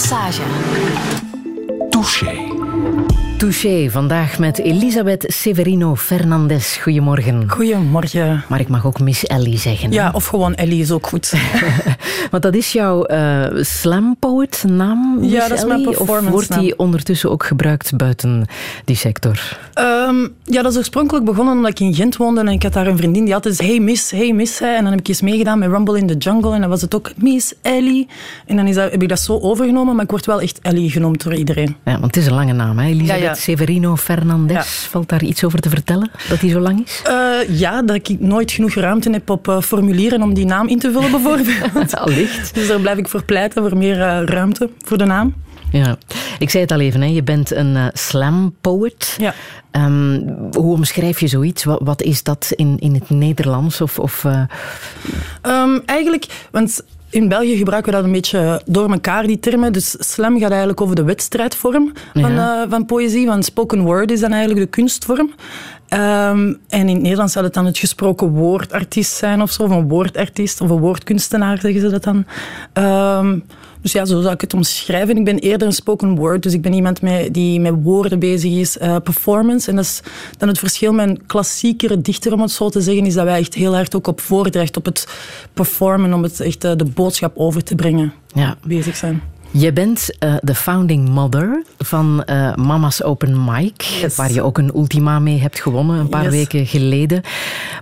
massage. Touché. Vandaag met Elisabeth Severino Fernandez. Goedemorgen. Goedemorgen. Maar ik mag ook Miss Ellie zeggen. Ja, of gewoon Ellie is ook goed. Want dat is jouw uh, slam poet naam, Miss Ja, dat is mijn performance Of wordt die ondertussen ook gebruikt buiten die sector? Ehm, ja, dat is oorspronkelijk begonnen omdat ik in Gent woonde en ik had daar een vriendin die altijd hey miss, hey miss zei. En dan heb ik eens meegedaan met Rumble in the Jungle en dan was het ook Miss Ellie. En dan is dat, heb ik dat zo overgenomen, maar ik word wel echt Ellie genoemd door iedereen. Ja, want het is een lange naam, hè? Elisabeth Ja, ja. Severino Fernandez. Ja. Valt daar iets over te vertellen, dat die zo lang is? Eh, ja, dat ik nooit genoeg ruimte heb op eh, formulieren om die naam in te vullen bijvoorbeeld. Allicht. dus daar blijf ik voor pleiten, voor meer eh, ruimte voor de naam. Ja, ik zei het al even, hè. je bent een slam poet. Ja. Ehm, hoe omschrijf je zoiets? Wat, wat is dat in, in het Nederlands? Of, of, eh, Ehm, eigenlijk, want in België gebruiken we dat een beetje door elkaar, die termen. Dus slam gaat eigenlijk over de wedstrijdvorm van, Ja. eh, van poëzie. Want spoken word is dan eigenlijk de kunstvorm. Ehm, en in het Nederlands zou het dan het gesproken woordartiest zijn of zo. Of een woordartiest of een woordkunstenaar, zeggen ze dat dan. Ehm, dus ja, zo zou ik het omschrijven. Ik ben eerder een spoken word, dus ik ben iemand met, die met woorden bezig is. eh, performance. En dat is dan het verschil met een klassiekere dichter, om het zo te zeggen, is dat wij echt heel hard ook op voordracht, op het performen, om het echt eh, de boodschap over te brengen, ja. bezig zijn. Je bent eh, de founding mother van eh, Mama's Open Mic, Yes. waar je ook een ultima mee hebt gewonnen een paar Yes. weken geleden.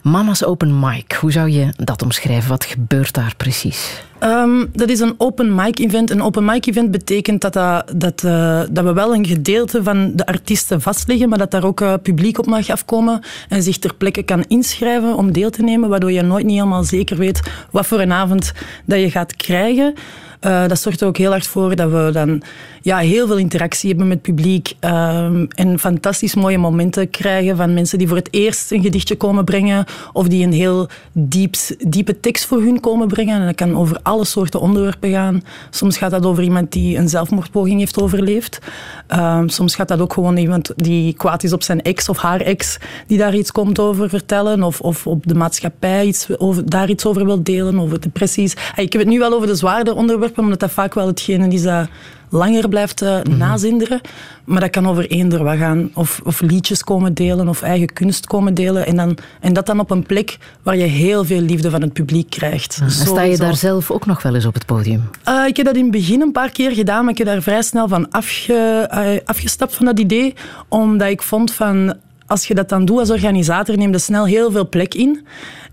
Mama's Open Mic, hoe zou je dat omschrijven? Wat gebeurt daar precies? Ehm, dat is een open mic event. Een open mic event betekent dat, dat, dat, eh, dat we wel een gedeelte van de artiesten vastleggen, maar dat daar ook publiek op mag afkomen en zich ter plekke kan inschrijven om deel te nemen, waardoor je nooit niet helemaal zeker weet wat voor een avond dat je gaat krijgen. Eh, dat zorgt er ook heel hard voor dat we dan ja, heel veel interactie hebben met publiek ehm, en fantastisch mooie momenten krijgen van mensen die voor het eerst een gedichtje komen brengen of die een heel diep, diepe tekst voor hun komen brengen. En dat kan over alle soorten onderwerpen gaan. Soms gaat dat over iemand die een zelfmoordpoging heeft overleefd. Ehm, soms gaat dat ook gewoon iemand die kwaad is op zijn ex of haar ex, die daar iets komt over vertellen. Of, of op de maatschappij iets over, daar iets over wil delen, over depressies. Ik heb het nu wel over de zwaardere onderwerpen, omdat dat vaak wel hetgene is dat langer blijft eh, nazinderen. Maar dat kan over eender wat gaan. Of, of liedjes komen delen, of eigen kunst komen delen. En, dan, en dat dan op een plek waar je heel veel liefde van het publiek krijgt. En sta je daar zelf ook nog wel eens op het podium? Eh, ik heb dat in het begin een paar keer gedaan, maar ik heb daar vrij snel van afge, eh, afgestapt van dat idee. Omdat ik vond van, als je dat dan doet als organisator, neem je snel heel veel plek in.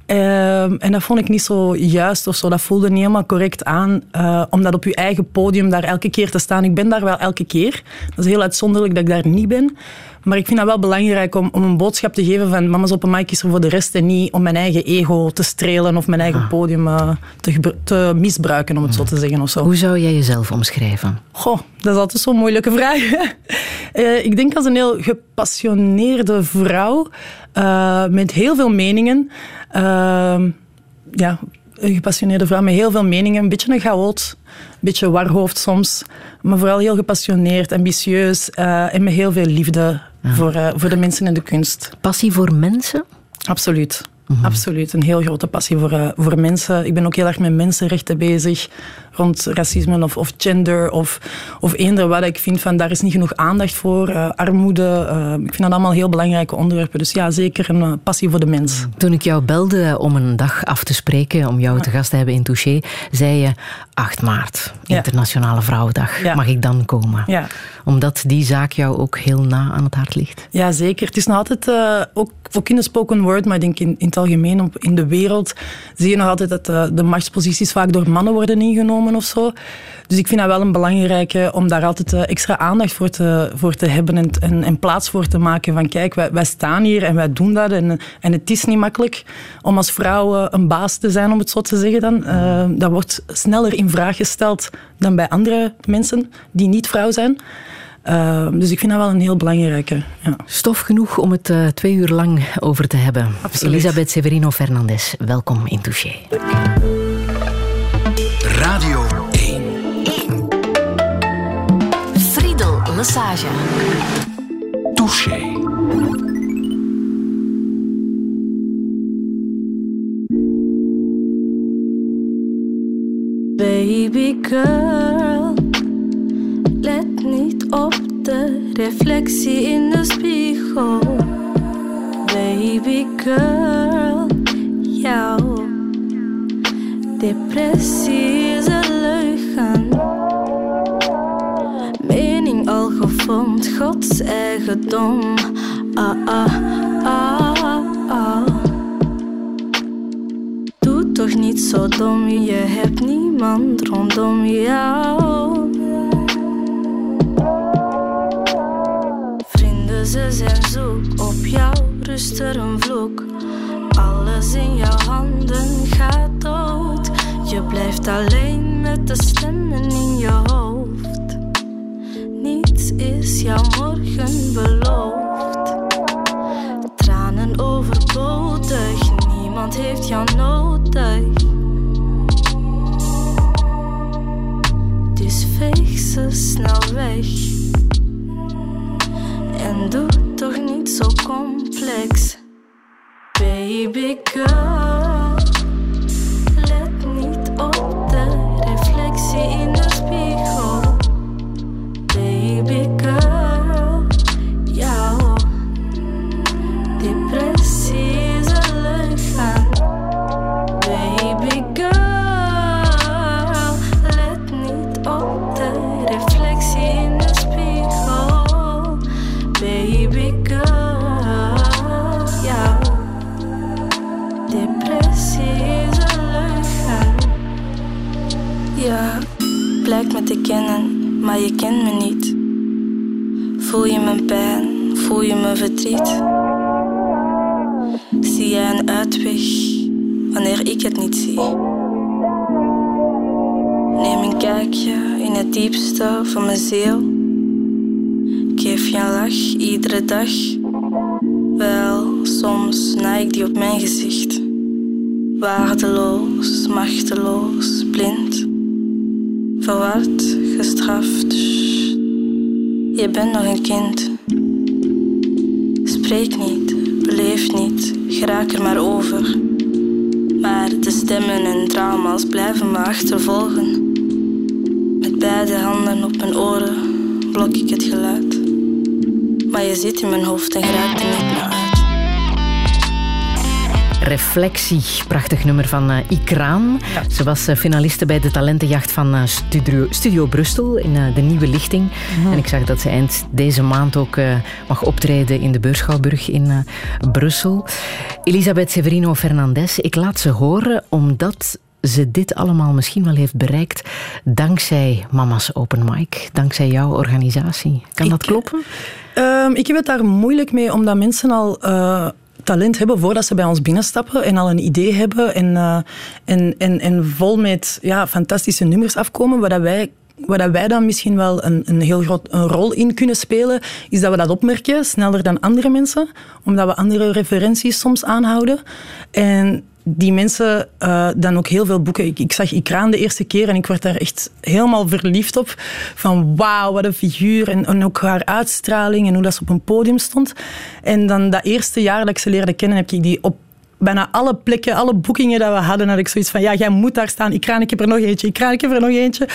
Ehm, en dat vond ik niet zo juist of zo. Dat voelde niet helemaal correct aan. eh, om op je eigen podium daar elke keer te staan. Ik ben daar wel elke keer. Dat is heel uitzonderlijk dat ik daar niet ben. Maar ik vind dat wel belangrijk om, om een boodschap te geven van mama's op een mic is er voor de rest en niet om mijn eigen ego te strelen of mijn eigen podium eh, te, te misbruiken, om het zo te zeggen. Of zo. Hoe zou jij jezelf omschrijven? Goh, dat is altijd zo'n moeilijke vraag. Eh, ik denk als een heel gepassioneerde vrouw eh, met heel veel meningen. Ja, een gepassioneerde vrouw met heel veel meningen. Een beetje een chaot, een beetje warhoofd soms. Maar vooral heel gepassioneerd, ambitieus eh, en met heel veel liefde voor, eh, voor de mensen en de kunst. Passie voor mensen? Absoluut. Absoluut. Een heel grote passie voor, eh, voor mensen. Ik ben ook heel erg met mensenrechten bezig. Rond racisme of, of gender of, of eender wat. Ik vind van daar is niet genoeg aandacht voor. Eh, armoede. eh, ik vind dat allemaal heel belangrijke onderwerpen. Dus ja, zeker een eh, passie voor de mens. Toen ik jou belde om een dag af te spreken, om jou te gast te hebben in Touché, zei je 8 maart, Ja. Internationale Vrouwendag. Ja. Mag ik dan komen? Omdat die zaak jou ook heel na aan het hart ligt. Ja, zeker. Het is nog altijd, ook, ook in de spoken word, maar ik denk in, in het algemeen op, in de wereld, zie je nog altijd dat de machtsposities vaak door mannen worden ingenomen of zo. Dus ik vind dat wel een belangrijke om daar altijd eh, extra aandacht voor te, voor te hebben en, en, en plaats voor te maken. Van kijk, wij, wij staan hier en wij doen dat. En, en het is niet makkelijk om als vrouw eh, een baas te zijn, om het zo te zeggen dan. Eh, dat wordt sneller in vraag gesteld dan bij andere mensen die niet vrouw zijn. Dus ik vind dat wel een heel belangrijke. Ja. Stof genoeg om het twee uur lang over te hebben. Absoluut. Elisabeth Severino Fernandez, welkom in Touché. Radio 1. Friedel Lesage. Touché. Baby girl, Let niet op de reflectie in de spiegel. Baby girl, jou. Depressie Mening al gevormd, Gods eigendom. Ah, ah, ah, ah. Doe toch niet zo dom, je hebt niemand rondom jou. Vrienden, ze zijn zoek op jou, rust er een vloek. Alles in jouw handen gaat dood. Je blijft alleen met de stemmen in je hoofd. Niets is jouw morgen beloofd. Tranen overbodig, niemand heeft jou nodig. Dus veeg ze snel weg. En doe toch niet zo complex. Baby girl, zie? Neem een kijkje in het diepste van mijn ziel. Ik geef je een lach iedere dag. Wel, soms naai ik die op mijn gezicht. Waardeloos, machteloos, blind. Verward, gestraft. Je bent nog een kind. Spreek niet, beleef niet, geraak er maar over. Maar de stemmen en trauma's blijven me achtervolgen. Met beide handen op mijn oren blok ik het geluid. Maar je zit in mijn hoofd en geraakt er niet. Reflectie, prachtig nummer van uh, Ikraan. Ze was uh, finaliste bij de talentenjacht van uh, Studio, Studio Brussel in de Nieuwe Lichting. En ik zag dat ze eind deze maand ook mag optreden in de Beurschouwburg in Brussel. Elisabeth Severino Fernandez, ik laat ze horen omdat ze dit allemaal misschien wel heeft bereikt dankzij Mama's Open Mic, dankzij jouw organisatie. Kan ik, dat kloppen? Uh, ik heb het daar moeilijk mee, omdat mensen al uh, talent hebben voordat ze bij ons binnenstappen en al een idee hebben en, uh, en, en, vol met ja, fantastische nummers afkomen, waar wij waar wij dan misschien wel een, een heel groot een rol in kunnen spelen, is dat we dat opmerken sneller dan andere mensen, omdat we andere referenties soms aanhouden. En die mensen uh, dan ook heel veel boeken. Ik, ik zag Ikraan de eerste keer en ik werd daar echt helemaal verliefd op. Van wauw, wat een figuur. En, ook haar uitstraling en hoe dat ze op een podium stond. En dan dat eerste jaar dat ik ze leerde kennen, heb ik die op bijna alle plekken, alle boekingen dat we hadden, had ik zoiets van, ja, jij moet daar staan. Ikraan, ik heb er nog eentje. Ikraan, ik heb er nog eentje.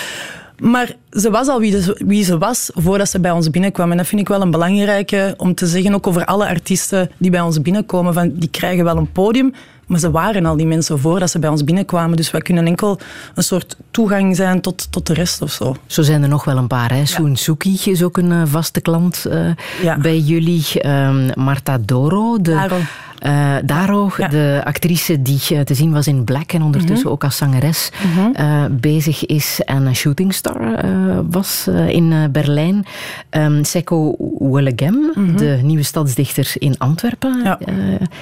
Maar ze was al wie, wie, ze was voordat ze bij ons binnenkwam. En dat vind ik wel een belangrijke om te zeggen, ook over alle artiesten die bij ons binnenkomen. Van, die krijgen wel een podium, maar ze waren al die mensen voordat ze bij ons binnenkwamen. Dus wij kunnen enkel een soort toegang zijn tot, tot de rest of zo. Zo zijn er nog wel een paar. Hè? Soen Suki is ook een uh, vaste klant uh, ja. bij jullie. Um, Marta Doro. De... Uh, Daro, ja. de actrice die uh, te zien was in Black en ondertussen mm -hmm. ook als zangeres mm -hmm. uh, bezig is en een shootingstar was in Berlijn. Um, Seko Willegem, mm -hmm. de nieuwe stadsdichter in Antwerpen. Ja.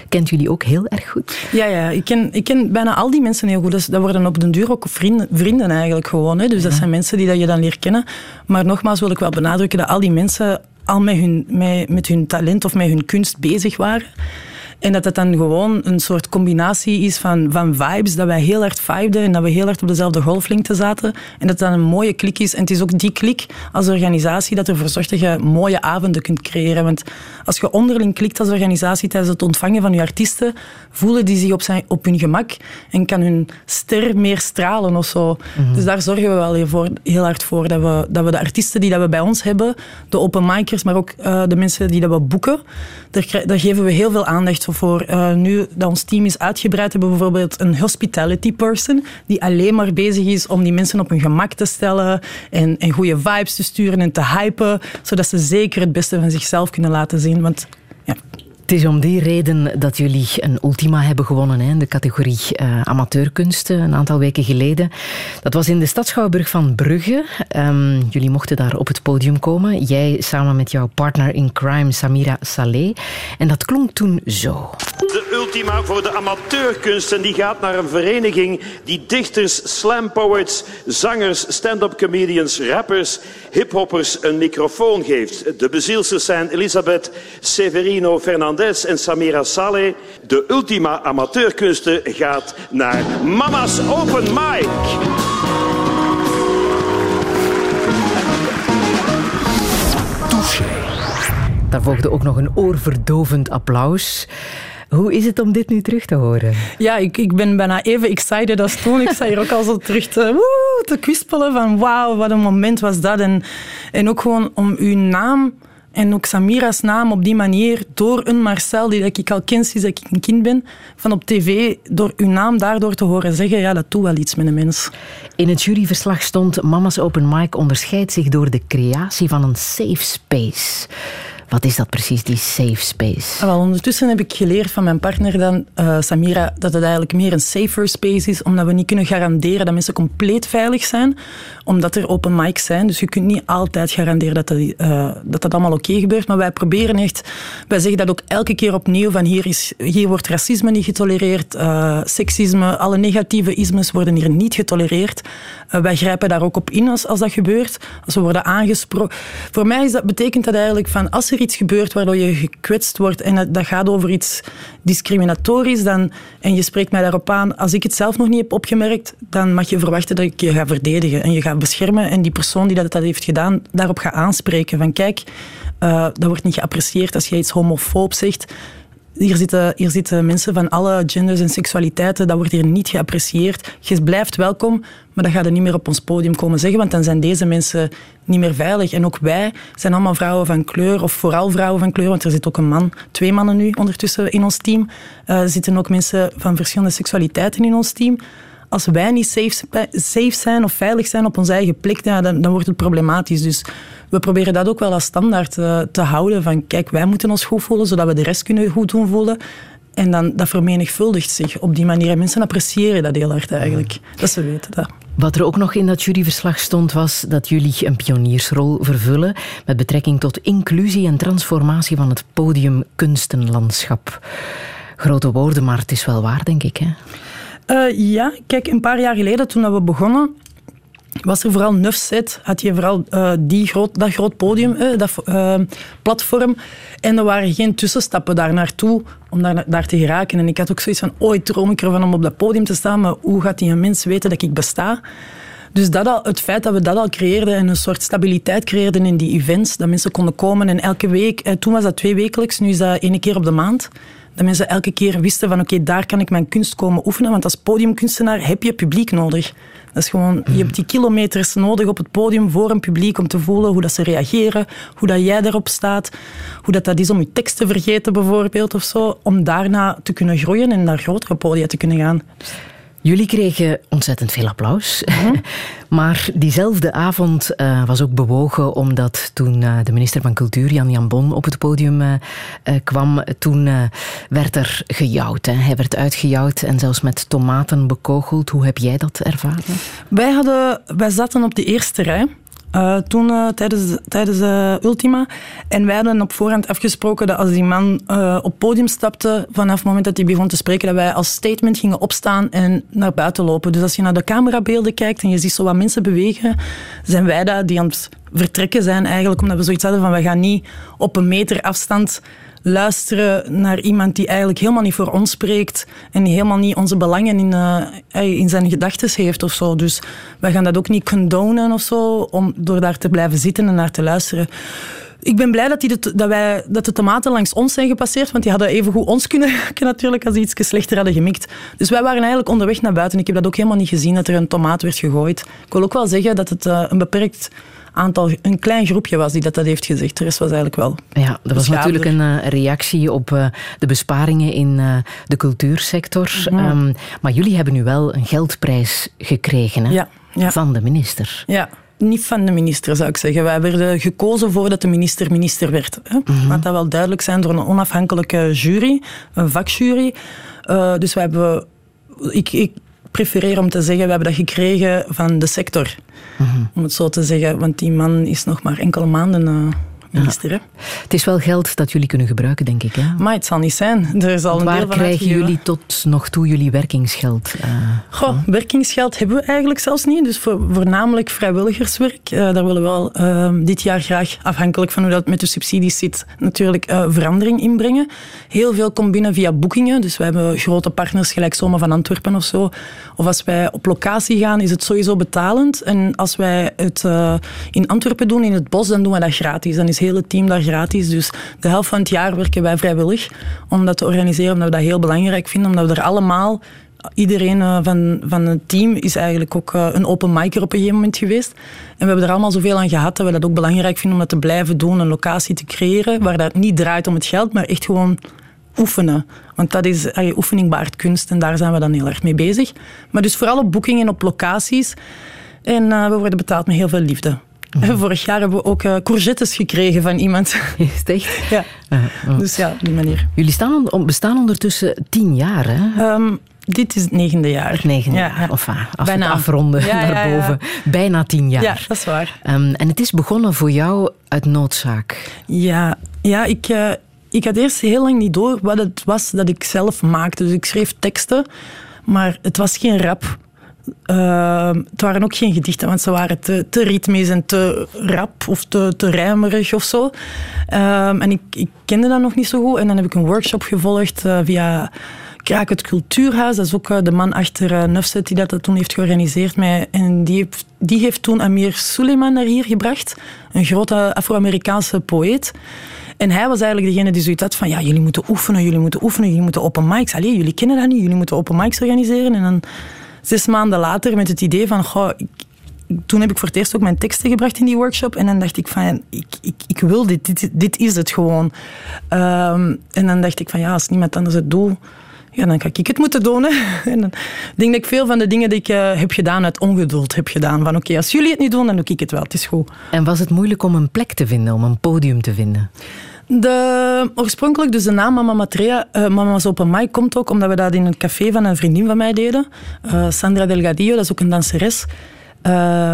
kent jullie ook heel erg goed? Ja, ja ik, ken, ik ken bijna al die mensen heel goed. Dus dat worden op den duur ook vrienden, vrienden eigenlijk gewoon. Hè. Dus dat zijn mensen die dat je dan leert kennen. Maar nogmaals wil ik wel benadrukken dat al die mensen al met hun, met, met hun talent of met hun kunst bezig waren. En dat het dan gewoon een soort combinatie is van, van vibes, dat wij heel hard vibeden en dat we heel hard op dezelfde golflengte zaten. En dat het dan een mooie klik is. En het is ook die klik als organisatie dat ervoor zorgt dat je mooie avonden kunt creëren. Want als je onderling klikt als organisatie tijdens het ontvangen van je artiesten, voelen die zich op, zijn, op hun gemak en kan hun ster meer stralen of zo. Mhm. Dus daar zorgen we wel heel, voor, heel hard voor, dat we, dat we de artiesten die dat we bij ons hebben, de openmikers, maar ook uh, de mensen die dat we boeken, daar, daar geven we heel veel aandacht voor. Uh, nu dat ons team is uitgebreid, hebben we bijvoorbeeld een hospitality person die alleen maar bezig is om die mensen op hun gemak te stellen en, en goede vibes te sturen en te hypen, zodat ze zeker het beste van zichzelf kunnen laten zien. Want ja, het is om die reden dat jullie een ultima hebben gewonnen in de categorie uh, amateurkunsten een aantal weken geleden. Dat was in de Stadschouwburg van Brugge. Um, jullie mochten daar op het podium komen. Jij samen met jouw partner in crime Samira Saleh. En dat klonk toen zo. Ultima voor de amateurkunsten die gaat naar een vereniging die dichters, slam poets, zangers, stand-up comedians, rappers, hiphoppers een microfoon geeft. De bezielsters zijn Elisabeth Severino Fernandez en Samira Saleh. De ultima amateurkunsten gaat naar Mama's Open Mic. Daar volgde ook nog een oorverdovend applaus. Hoe is het om dit nu terug te horen? Ja, ik, ik ben bijna even excited als toen. Ik sta hier ook al zo terug te, woe, te kwispelen van wauw, wat een moment was dat. En, en ook gewoon om uw naam en ook Samira's naam op die manier, door een Marcel die ik al ken sinds ik een kind ben, van op tv, door uw naam daardoor te horen zeggen, ja, dat doet wel iets met een mens. In het juryverslag stond Mama's Open Mic onderscheidt zich door de creatie van een safe space. Wat is dat precies, die safe space? Wel, ondertussen heb ik geleerd van mijn partner dan, uh, Samira, dat het eigenlijk meer een safer space is, omdat we niet kunnen garanderen dat mensen compleet veilig zijn, omdat er open mics zijn. Dus je kunt niet altijd garanderen dat dat, uh, dat, allemaal oké gebeurt. Maar wij proberen echt, wij zeggen dat ook elke keer opnieuw, van hier, is, hier wordt racisme niet getolereerd, uh, seksisme, alle negatieve ismes worden hier niet getolereerd. wij grijpen daar ook op in als, als dat gebeurt, als we worden aangesproken. Voor mij is dat, betekent dat eigenlijk van, als iets gebeurt waardoor je gekwetst wordt en dat, gaat over iets discriminatorisch dan, en je spreekt mij daarop aan, als ik het zelf nog niet heb opgemerkt, dan mag je verwachten dat ik je ga verdedigen en je ga beschermen en die persoon die dat, dat heeft gedaan, daarop ga aanspreken. Van kijk, uh, dat wordt niet geapprecieerd als je iets homofoob zegt. Hier zitten, hier zitten mensen van alle genders en seksualiteiten. Dat wordt hier niet geapprecieerd. Je blijft welkom, maar dat gaat er niet meer op ons podium komen zeggen, want dan zijn deze mensen niet meer veilig. En ook wij zijn allemaal vrouwen van kleur, of vooral vrouwen van kleur, want er zit ook een man, twee mannen nu ondertussen in ons team. Uh, er zitten ook mensen van verschillende seksualiteiten in ons team als wij niet safe, safe zijn of veilig zijn op onze eigen plek, dan, dan wordt het problematisch. Dus we proberen dat ook wel als standaard uh, te houden. Van kijk, wij moeten ons goed voelen, zodat we de rest kunnen goed doen voelen. En dan, dat vermenigvuldigt zich op die manier. mensen appreciëren dat heel hard eigenlijk. Dat ze weten dat. Wat er ook nog in dat juryverslag stond, was dat jullie een pioniersrol vervullen met betrekking tot inclusie en transformatie van het podium kunstenlandschap. Grote woorden, maar het is wel waar, denk ik. Hè? Uh, ja, kijk, een paar jaar geleden toen we begonnen, was er vooral Nufset, had je vooral uh, die groot, dat groot podium, dat uh, platform. En er waren geen tussenstappen daar naartoe om daar, daar te geraken. En ik had ook zoiets van, ooit droom ik ervan om op dat podium te staan, maar hoe gaat die mens weten dat ik besta? Dus dat al, het feit dat we dat al creëerden en een soort stabiliteit creëerden in die events, dat mensen konden komen en elke week, toen was dat twee wekelijks, nu is dat één keer op de maand. Dat mensen elke keer wisten van oké, daar kan ik mijn kunst komen oefenen. Want als podiumkunstenaar heb je publiek nodig. Dat is gewoon, je hebt die kilometers nodig op het podium voor een publiek om te voelen hoe dat ze reageren, hoe dat jij erop staat, hoe dat, dat is om je tekst te vergeten bijvoorbeeld of zo, om daarna te kunnen groeien en naar grotere podia te kunnen gaan. Jullie kregen ontzettend veel applaus. Mhm. maar diezelfde avond uh, was ook bewogen omdat toen uh, de minister van Cultuur, Jan Jan Bon, op het podium uh, kwam, toen werd er gejouwd. Hè. Hij werd uitgejouwd en zelfs met tomaten bekogeld. Hoe heb jij dat ervaren? Wij, hadden, wij zaten op de eerste rij. Uh, toen uh, tijdens, tijdens uh, Ultima. En wij hadden op voorhand afgesproken dat als die man op podium stapte, vanaf het moment dat hij begon te spreken, dat wij als statement gingen opstaan en naar buiten lopen. Dus als je naar de camerabeelden kijkt en je ziet zo wat mensen bewegen, zijn wij dat die aan het vertrekken zijn eigenlijk, omdat we zoiets hadden van we gaan niet op een meter afstand luisteren naar iemand die eigenlijk helemaal niet voor ons spreekt en helemaal niet onze belangen in, uh, in zijn gedachten heeft of zo. Dus wij gaan dat ook niet condonen of zo, om, door daar te blijven zitten en naar te luisteren. Ik ben blij dat, die de, dat, wij, dat de tomaten langs ons zijn gepasseerd, want die hadden even goed ons kunnen natuurlijk als die iets slechter hadden gemikt. Dus wij waren eigenlijk onderweg naar buiten. Ik heb dat ook helemaal niet gezien, dat er een tomaat werd gegooid. Ik wil ook wel zeggen dat het uh, een beperkt aantal, een klein groepje was die dat, dat heeft gezegd. De rest was eigenlijk wel. Ja, dat was natuurlijk een uh, reactie op uh, de besparingen in uh, de cultuursector. Mm -hmm. um, maar jullie hebben nu wel een geldprijs gekregen hè? Ja, ja. van de minister. Ja. Niet van de minister, zou ik zeggen. Wij werden gekozen voordat de minister minister werd. Hè. Mm -hmm. Laat dat wel duidelijk zijn door een onafhankelijke jury, een vakjury. dus wij hebben... Ik, ik prefereer om te zeggen, we hebben dat gekregen van de sector. Mm -hmm. Om het zo te zeggen, want die man is nog maar enkele maanden Ja. Het is wel geld dat jullie kunnen gebruiken, denk ik. Hè? Maar het zal niet zijn. Er is al een Waar deel van krijgen jullie tot nog toe jullie werkingsgeld? Uh, Goh, werkingsgeld hebben we eigenlijk zelfs niet. Dus voor, voornamelijk vrijwilligerswerk. Uh, daar willen we wel uh, dit jaar graag, afhankelijk van hoe dat met de subsidies zit, natuurlijk verandering inbrengen. Heel veel komt binnen via boekingen. Dus we hebben grote partners, gelijk Zomer van Antwerpen of zo. Of als wij op locatie gaan, is het sowieso betalend. En als wij het in Antwerpen doen, in het bos, dan doen we dat gratis. Dan is het hele team daar gratis. Dus de helft van het jaar werken wij vrijwillig om dat te organiseren, omdat we dat heel belangrijk vinden. Omdat we er allemaal, iedereen van, van het team is eigenlijk ook een open micer op een gegeven moment geweest. En we hebben er allemaal zoveel aan gehad dat we dat ook belangrijk vinden om dat te blijven doen, een locatie te creëren waar dat niet draait om het geld, maar echt gewoon oefenen. Want dat is je oefening baart kunst en daar zijn we dan heel erg mee bezig. Maar dus vooral op boekingen op locaties. En uh, we worden betaald met heel veel liefde. Mm. Vorig jaar hebben we ook uh, courgettes gekregen van iemand. Is het echt? Ja. Uh. Dus ja, op die manier. Jullie staan on, bestaan ondertussen tien jaar, hè? Um, dit is het negende jaar. Het negende ja, jaar. Of als Bijna. we het afronden ja, naar boven. Bijna tien jaar. Ja, dat is waar. Um, en het is begonnen voor jou uit noodzaak. Ja, ja ik, uh, ik had eerst heel lang niet door wat het was dat ik zelf maakte. Dus ik schreef teksten, maar het was geen rap. Uh, het waren ook geen gedichten, want ze waren te, te ritmisch en te rap of te, te rijmerig of zo. Uh, en ik, ik, kende dat nog niet zo goed. En dan heb ik een workshop gevolgd uh, via Kraak het Cultuurhuis. Dat is ook de man achter uh, Nufset die dat, toen heeft georganiseerd. Mij. En die heeft, die heeft toen Amir Suleiman naar hier gebracht. Een grote Afro-Amerikaanse poëet. En hij was eigenlijk degene die zoiets had van, ja, jullie moeten oefenen, jullie moeten oefenen, jullie moeten open mics. Allee, jullie kennen dat niet, jullie moeten open mics organiseren. En dan zes maanden later met het idee van, goh, ik, toen heb ik voor het eerst ook mijn teksten gebracht in die workshop. En dan dacht ik van, ik, ik, ik wil dit, dit, dit is het gewoon. Um, en dan dacht ik van, ja, als niemand anders het doet, ja, dan ga ik het moeten doen. En dan denk ik veel van de dingen die ik uh, heb gedaan uit ongeduld heb gedaan. Van oké, als jullie het niet doen, dan doe ik het wel. Het is goed. En was het moeilijk om een plek te vinden, om een podium te vinden? De, oorspronkelijk, dus de naam Mama Matrea, uh, Mama's Open Mic, komt ook omdat we dat in een café van een vriendin van mij deden. Uh, Sandra Delgadillo, dat is ook een danseres. Uh,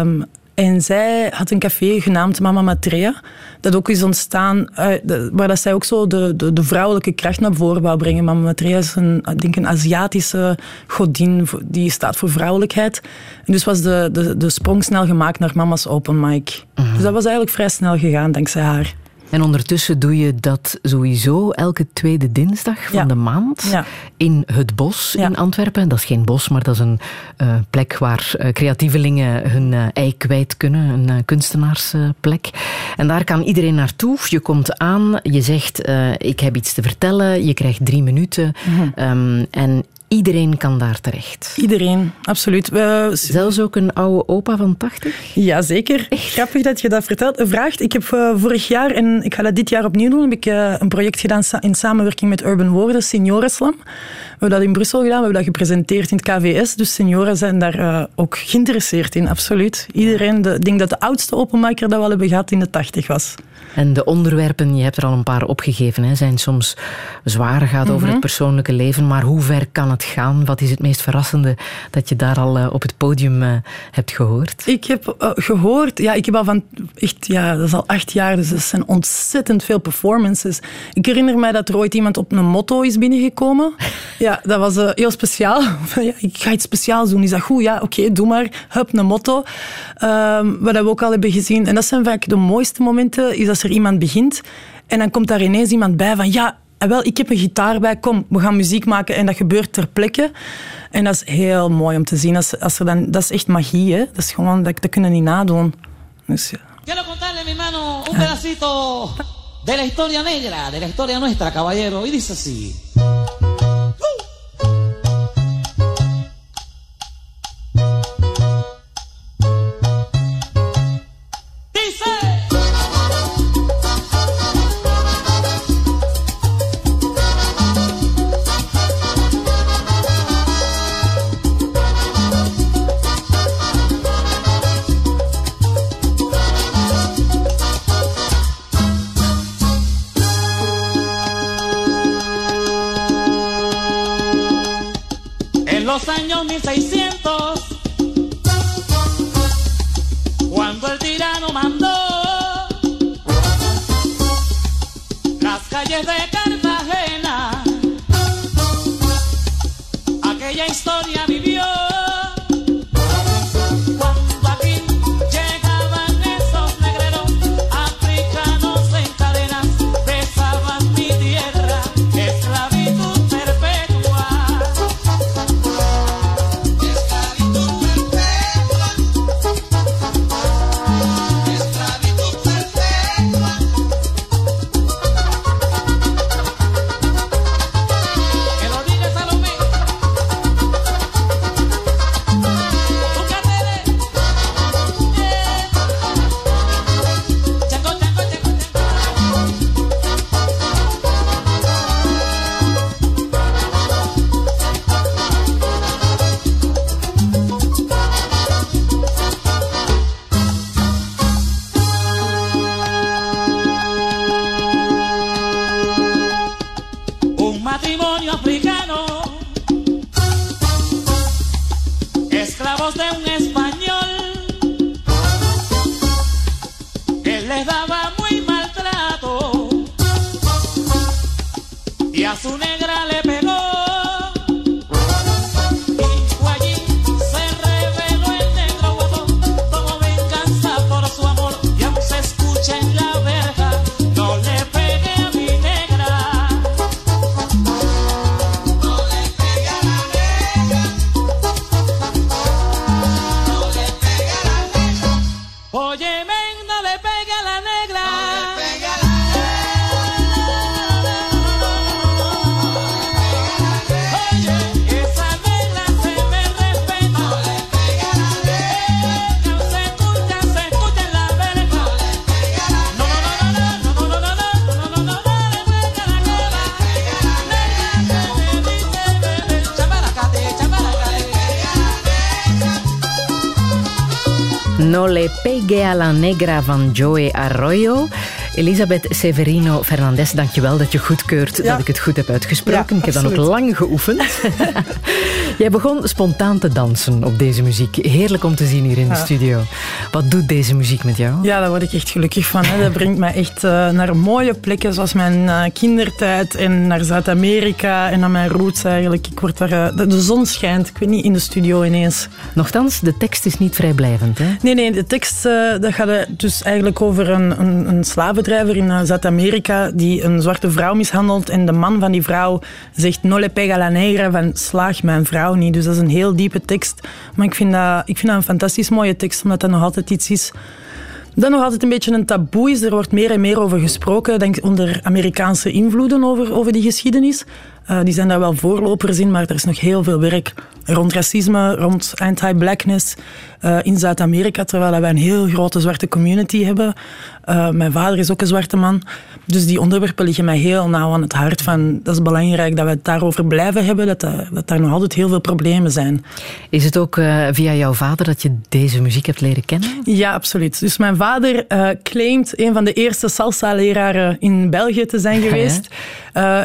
en zij had een café genaamd Mama Matrea. Dat ook is ontstaan, uh, de, waar dat zij ook zo de, de, de, vrouwelijke kracht naar voren wou brengen. Mama Matrea is een, ik denk een Aziatische godin die staat voor vrouwelijkheid. En dus was de, de, de sprong snel gemaakt naar Mama's Open Mic. -huh. Dus dat was eigenlijk vrij snel gegaan dankzij haar. En ondertussen doe je dat sowieso elke tweede dinsdag van ja. de maand ja. in het bos ja. in Antwerpen. Dat is geen bos, maar dat is een uh, plek waar uh, creatievelingen hun uh, ei kwijt kunnen. Een kunstenaarsplek. en daar kan iedereen naartoe. Je komt aan, je zegt ik heb iets te vertellen. Je krijgt drie minuten. Mm -hmm. um, en Iedereen kan daar terecht. Iedereen, absoluut. We... Zelfs ook een oude opa van 80? Jazeker. Echt? Grappig dat je dat vertelt. Vraagt. Ik heb uh, vorig jaar, en ik ga dat dit jaar opnieuw doen, heb ik uh, een project gedaan in samenwerking met Urban Woorden, Senioreslam. We hebben dat in Brussel gedaan, we hebben dat gepresenteerd in het KVS. Dus senioren zijn daar uh, ook geïnteresseerd in, absoluut. Iedereen, de, ik denk dat de oudste openmaker dat we al hebben gehad in de 80 was. En de onderwerpen, je hebt er al een paar opgegeven, hè, zijn soms zwaar, gaat over mm -hmm. het persoonlijke leven. Maar hoe ver kan het gaan? Wat is het meest verrassende dat je daar al uh, op het podium uh, hebt gehoord? Ik heb uh, gehoord, ja, ik heb al van echt, ja, dat is al acht jaar, dus er zijn ontzettend veel performances. Ik herinner mij dat er ooit iemand op een motto is binnengekomen. Ja, dat was heel speciaal. ja, ik ga iets speciaals doen. Is dat goed? Ja, oké, okay, doe maar. Hup, een motto. Um, wat we ook al hebben gezien. En dat zijn vaak de mooiste momenten, is als er iemand begint en dan komt daar ineens iemand bij van ja, wel, ik heb een gitaar bij, kom, we gaan muziek maken. En dat gebeurt ter plekke. En dat is heel mooi om te zien. Als, als er dan, dat is echt magie, hè. Dat is gewoon, dat, dat kunnen niet nadoen. Dus, ja. Quiero contarle, mi hermano, un pedacito de la historia negra, de la historia nuestra, caballero. Y dice así. A la Negra van Joey Arroyo. Elisabeth Severino Fernandez, dankjewel dat je goedkeurt dat ik het goed heb uitgesproken. ik heb dan ook lang geoefend. Jij begon spontaan te dansen op deze muziek. Heerlijk om te zien hier in de studio. Wat doet deze muziek met jou? Ja, daar word ik echt gelukkig van. Hè. Dat brengt mij echt uh, naar mooie plekken, zoals mijn uh, kindertijd en naar Zuid-Amerika en naar mijn roots eigenlijk. Ik word daar, uh, de zon schijnt, ik weet niet, in de studio ineens. Nochtans, de tekst is niet vrijblijvend, hè? Nee, nee, de tekst dat gaat dus eigenlijk over een, een, een slavendrijver in Zuid-Amerika die een zwarte vrouw mishandelt en de man van die vrouw zegt no le pega la negra, van slaag mijn vrouw Dus dat is een heel diepe tekst. Maar ik vind dat, ik vind dat een fantastisch mooie tekst, omdat dat nog altijd iets is dat nog altijd een beetje een taboe is. Er wordt meer en meer over gesproken, denk onder Amerikaanse invloeden over, over die geschiedenis. Uh, die zijn daar wel voorlopers in, maar er is nog heel veel werk rond racisme, rond anti-blackness uh, in Zuid-Amerika, terwijl wij een heel grote zwarte community hebben. Uh, mijn vader is ook een zwarte man. Dus die onderwerpen liggen mij heel nauw aan het hart. Van, dat is belangrijk dat we het daarover blijven hebben, dat, dat daar nog altijd heel veel problemen zijn. Is het ook via jouw vader dat je deze muziek hebt leren kennen? Ja, absoluut. Dus mijn vader claimt een van de eerste salsa-leraren in België te zijn geweest.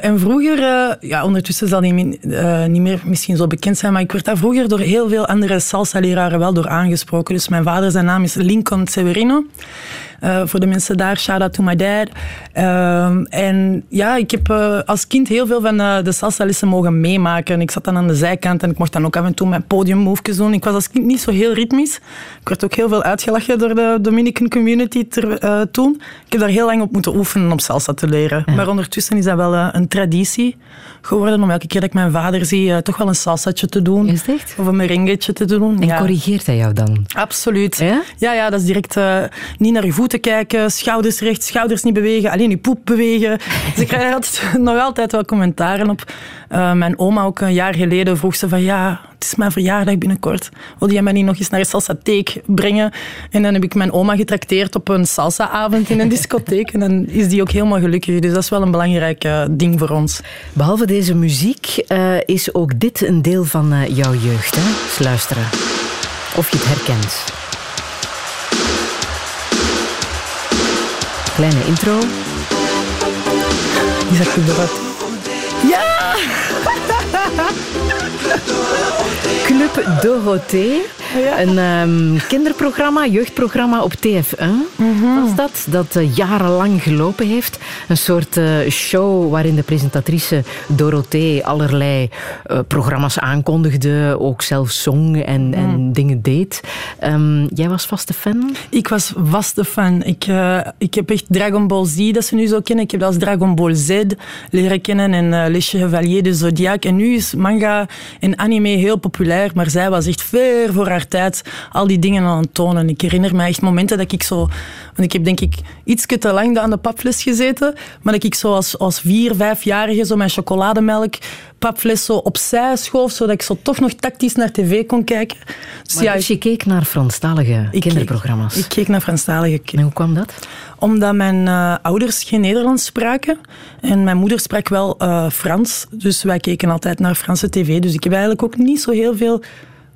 en vroeger ja, ondertussen zal die eh, niet meer misschien zo bekend zijn, maar ik werd daar vroeger door heel veel andere salsa-leraren wel door aangesproken. Dus mijn vader, zijn naam is Lincoln Severino. Eh, voor de mensen daar, shout out to my dad. Ehm, en ja, ik heb eh, als kind heel veel van eh, de salsa-lessen mogen meemaken. Ik zat dan aan de zijkant en ik mocht dan ook af en toe mijn podiummovejes doen. Ik was als kind niet zo heel ritmisch. Ik werd ook heel veel uitgelachen door de Dominican community ter, toen. Ik heb daar heel lang op moeten oefenen om salsa te leren. Maar ondertussen is dat wel een traditie geworden om elke keer dat ik mijn vader zie, toch wel een salsatje te doen. Is het echt? Of een merengetje te doen. En ja. corrigeert hij jou dan? Absoluut. Ja? Ja, ja, dat is direct niet naar je voeten kijken, schouders recht, schouders niet bewegen, alleen je poep bewegen. Ik krijg daar altijd, nog altijd wel commentaren op. Eh, mijn oma ook een jaar geleden vroeg ze van ja, het is mijn verjaardag binnenkort. Wil jij mij niet nog eens naar een salsatheek brengen? En dan heb ik mijn oma getrakteerd op een salsaavond in een discotheek. En dan is die ook helemaal gelukkig. Dus dat is wel een belangrijk eh, ding voor ons. Behalve deze muziek eh, is ook dit een deel van jouw jeugd. Hè? Luisteren. Of je het herkent. Kleine intro. Isaac Kubberat. Ja! Club Dorothée. Ja. Een ehm, kinderprogramma, jeugdprogramma op TF1 was dat, dat eh, jarenlang gelopen heeft. Een soort eh, show waarin de presentatrice Dorothée allerlei eh, programma's aankondigde, ook zelf zong en, en dingen deed. Ehm, jij was vaste fan? Ik was vaste fan. Ik, ik heb echt Dragon Ball Z, dat ze nu zo kennen. Ik heb dat als Dragon Ball Z leren kennen en Les Chevaliers de Zodiac. En nu is manga en anime heel populair, maar zij was echt ver voor haar tijd al die dingen aan het tonen. Ik herinner me echt momenten dat ik zo... Want ik heb denk ik iets te lang aan de papfles gezeten, maar dat ik zo als, als vier, vijfjarige zo mijn chocolademelk papfles zo opzij schoof, zodat ik zo toch nog tactisch naar tv kon kijken. Dus Maar dus je keek naar Franstalige ik kinderprogramma's. Keek, ik keek naar Franstalige en hoe kwam dat? omdat mijn uh, ouders geen Nederlands spraken. En mijn moeder sprak wel uh, Frans. Dus wij keken altijd naar Franse tv. Dus ik heb eigenlijk ook niet zo heel veel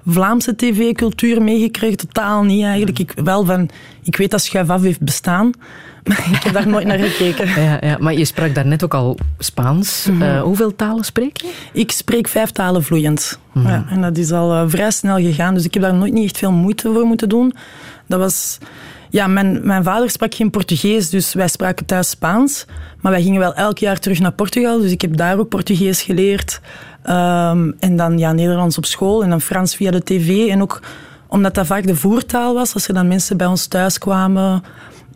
Vlaamse tv-cultuur meegekregen. Totaal niet eigenlijk. Ik, wel van, ik weet dat Schuif af heeft bestaan. Maar ik heb daar nooit naar gekeken. Ja, ja, maar je sprak daarnet ook al Spaans. Mm -hmm. uh, hoeveel talen spreek je? Ik spreek vijf talen vloeiend. Mm -hmm. ja, en dat is al uh, vrij snel gegaan. Dus ik heb daar nooit niet echt veel moeite voor moeten doen. Dat was... Ja, mijn, mijn vader sprak geen Portugees, dus wij spraken thuis Spaans. Maar wij gingen wel elk jaar terug naar Portugal, dus ik heb daar ook Portugees geleerd. Um, en dan ja, Nederlands op school en dan Frans via de tv. En ook omdat dat vaak de voertaal was, als er dan mensen bij ons thuis kwamen...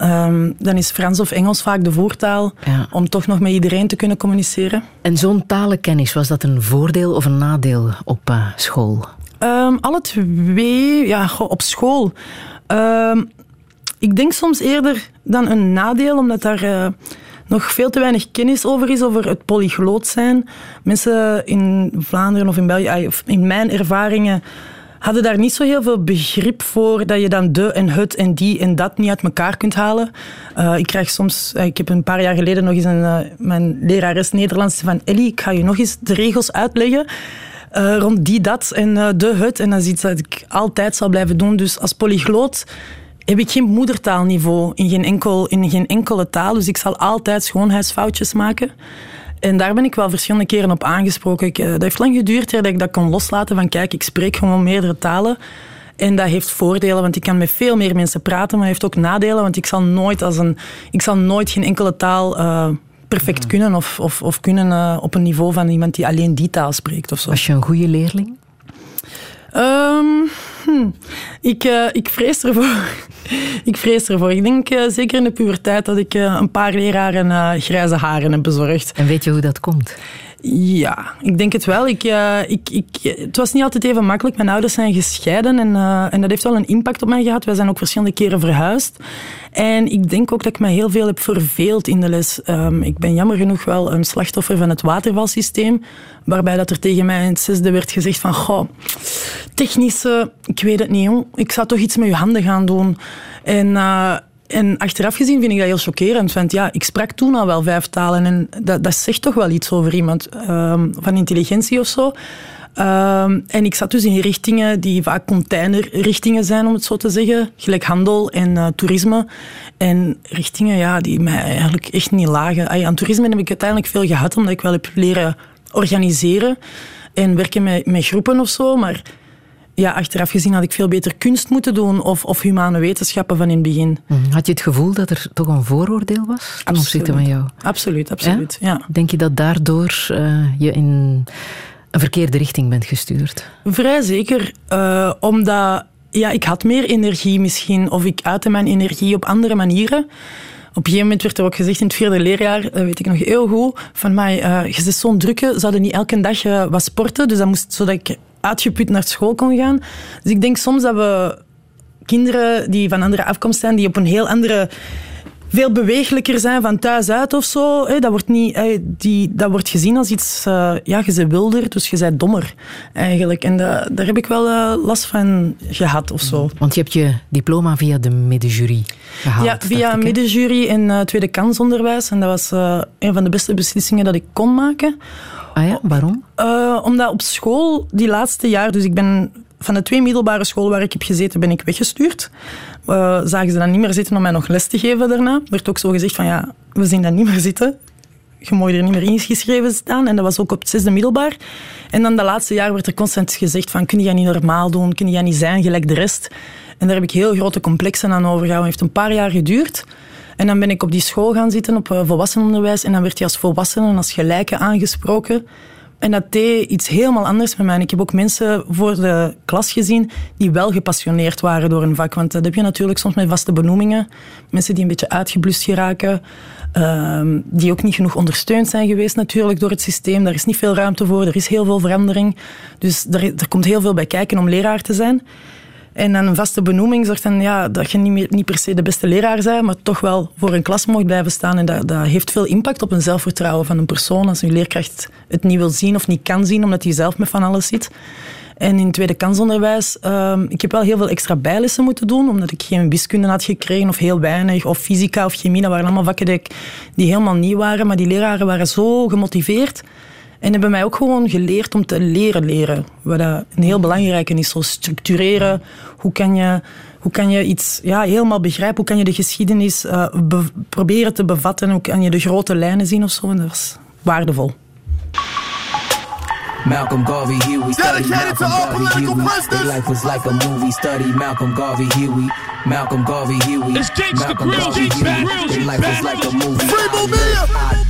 Um, dan is Frans of Engels vaak de voertaal ja. om toch nog met iedereen te kunnen communiceren. En zo'n talenkennis, was dat een voordeel of een nadeel op uh, school? Um, alle twee, ja, op school. ik denk soms eerder dan een nadeel, omdat daar uh, nog veel te weinig kennis over is, over het polygloot zijn. Mensen in Vlaanderen of in België, of in mijn ervaringen, hadden daar niet zo heel veel begrip voor dat je dan de en het en die en dat niet uit elkaar kunt halen. Uh, ik krijg soms, uh, ik heb een paar jaar geleden nog eens een, uh, mijn lerares Nederlands van Ellie, ik ga je nog eens de regels uitleggen. Rond die, dat en de, het. En dat is iets dat ik altijd zal blijven doen. Dus als polygloot heb ik geen moedertaalniveau in geen, enkel, in geen enkele taal. Dus ik zal altijd schoonheidsfoutjes maken. En daar ben ik wel verschillende keren op aangesproken. Ik, uh, dat heeft lang geduurd dat ik dat kon loslaten van kijk, ik spreek gewoon meerdere talen. En dat heeft voordelen, want ik kan met veel meer mensen praten, maar heeft ook nadelen, want ik zal nooit, als een, ik zal nooit geen enkele taal uh, perfect mm. kunnen of, of, of kunnen uh, op een niveau van iemand die alleen die taal spreekt. Of zo. Was je een goede leerling? Um, hm. ik, uh, ik vrees ervoor. ik vrees ervoor. Ik denk uh, zeker in de puberteit dat ik uh, een paar leraren grijze haren heb bezorgd. En weet je hoe dat komt? Ja, ik denk het wel. Ik, ik, ik, het was niet altijd even makkelijk. Mijn ouders zijn gescheiden en, en dat heeft wel een impact op mij gehad. Wij zijn ook verschillende keren verhuisd. En ik denk ook dat ik me heel veel heb verveeld in de les. Um, ik ben jammer genoeg wel een slachtoffer van het watervalsysteem, waarbij dat er tegen mij in het zesde werd gezegd van, goh, technische, ik weet het niet, jong. ik zou toch iets met je handen gaan doen. En, uh, en achteraf gezien vind ik dat heel chockerend. Want ja, ik sprak toen al wel vijf talen en dat, dat zegt toch wel iets over iemand um, van intelligentie of zo. Um, en ik zat dus in richtingen die vaak containerrichtingen zijn, om het zo te zeggen. Gelijk handel en uh, toerisme. En richtingen ja, die mij eigenlijk echt niet lagen. Aan toerisme heb ik uiteindelijk veel gehad, omdat ik wel heb leren organiseren en werken met, met groepen of zo. Maar ja, achteraf gezien had ik veel beter kunst moeten doen of, of humane wetenschappen van in het begin. Mhm. Had je het gevoel dat er toch een vooroordeel was ten opzichte van jou? Absoluut, absoluut. Ja? Denk je dat daardoor uh, je in een verkeerde richting bent gestuurd? Vrij zeker. Uh, omdat ja, ik had meer energie misschien, of ik uitte mijn energie op andere manieren. Op een gegeven moment werd er ook gezegd in het vierde leerjaar, dat weet ik nog heel goed, van mij, uh, je bent zo'n drukke, zouden niet elke dag uh, wat sporten, dus dat moest, zodat ik uitgeput naar school kon gaan. Dus ik denk soms dat we kinderen die van andere afkomst zijn, die op een heel andere veel bewegelijker zijn van thuis uit of zo. Dat wordt, niet, die, dat wordt gezien als iets... Uh, ja, je bent wilder, dus je bent dommer, eigenlijk. En dat, daar heb ik wel uh, last van gehad of zo. Want je hebt je diploma via de middenjury gehaald. Ja, via middenjury in uh, tweede kansonderwijs. En dat was een van de beste beslissingen dat ik kon maken. Ah ja, waarom? omdat op school, die laatste jaar... Dus ik ben van de twee middelbare scholen waar ik heb gezeten, ben ik weggestuurd. Uh, zagen ze dan niet meer zitten om mij nog les te geven daarna. werd ook zo gezegd van ja, we zien dat niet meer zitten. Je mag er niet meer ingeschreven staan. En dat was ook op het zesde middelbaar. En dan de laatste jaar werd er constant gezegd van kun je niet normaal doen, kun je niet zijn gelijk de rest. En daar heb ik heel grote complexen aan overgehouden. Het heeft een paar jaar geduurd. En dan ben ik op die school gaan zitten, op eh, volwassenenonderwijs. En dan werd je als volwassene, als gelijke aangesproken. En dat deed iets helemaal anders met mij. Ik heb ook mensen voor de klas gezien die wel gepassioneerd waren door een vak. Want dat heb je natuurlijk soms met vaste benoemingen. Mensen die een beetje uitgeblust geraken. Ehm, die ook niet genoeg ondersteund zijn geweest natuurlijk door het systeem. Daar is niet veel ruimte voor. Er is heel veel verandering. Dus er, er komt heel veel bij kijken om leraar te zijn. En dan een vaste benoeming zorgt dan ja, dat je niet, meer, niet per se de beste leraar bent, maar toch wel voor een klas mag blijven staan. En dat, dat heeft veel impact op een zelfvertrouwen van een persoon. Als een leerkracht het niet wil zien of niet kan zien, omdat hij zelf met van alles zit. En in tweede kansonderwijs, uh, ik heb wel heel veel extra bijlessen moeten doen, omdat ik geen wiskunde had gekregen, of heel weinig, of fysica of chemie. Dat waren allemaal vakken die, die helemaal nieuw waren, maar die leraren waren zo gemotiveerd en hebben mij ook gewoon geleerd om te leren leren. Wat een heel belangrijke is. Zo structureren. Hoe kan je, hoe kan je iets ja, helemaal begrijpen? Hoe kan je de geschiedenis uh, proberen te bevatten? Hoe kan je de grote lijnen zien of zo? En dat was waardevol. Malcolm Garvey, Huey, study Malcolm Garvey, Huey. Their life was like a movie, study Malcolm Garvey, Huey. Malcolm Garvey, Huey. Malcolm Garvey, Huey. Their life was like a movie.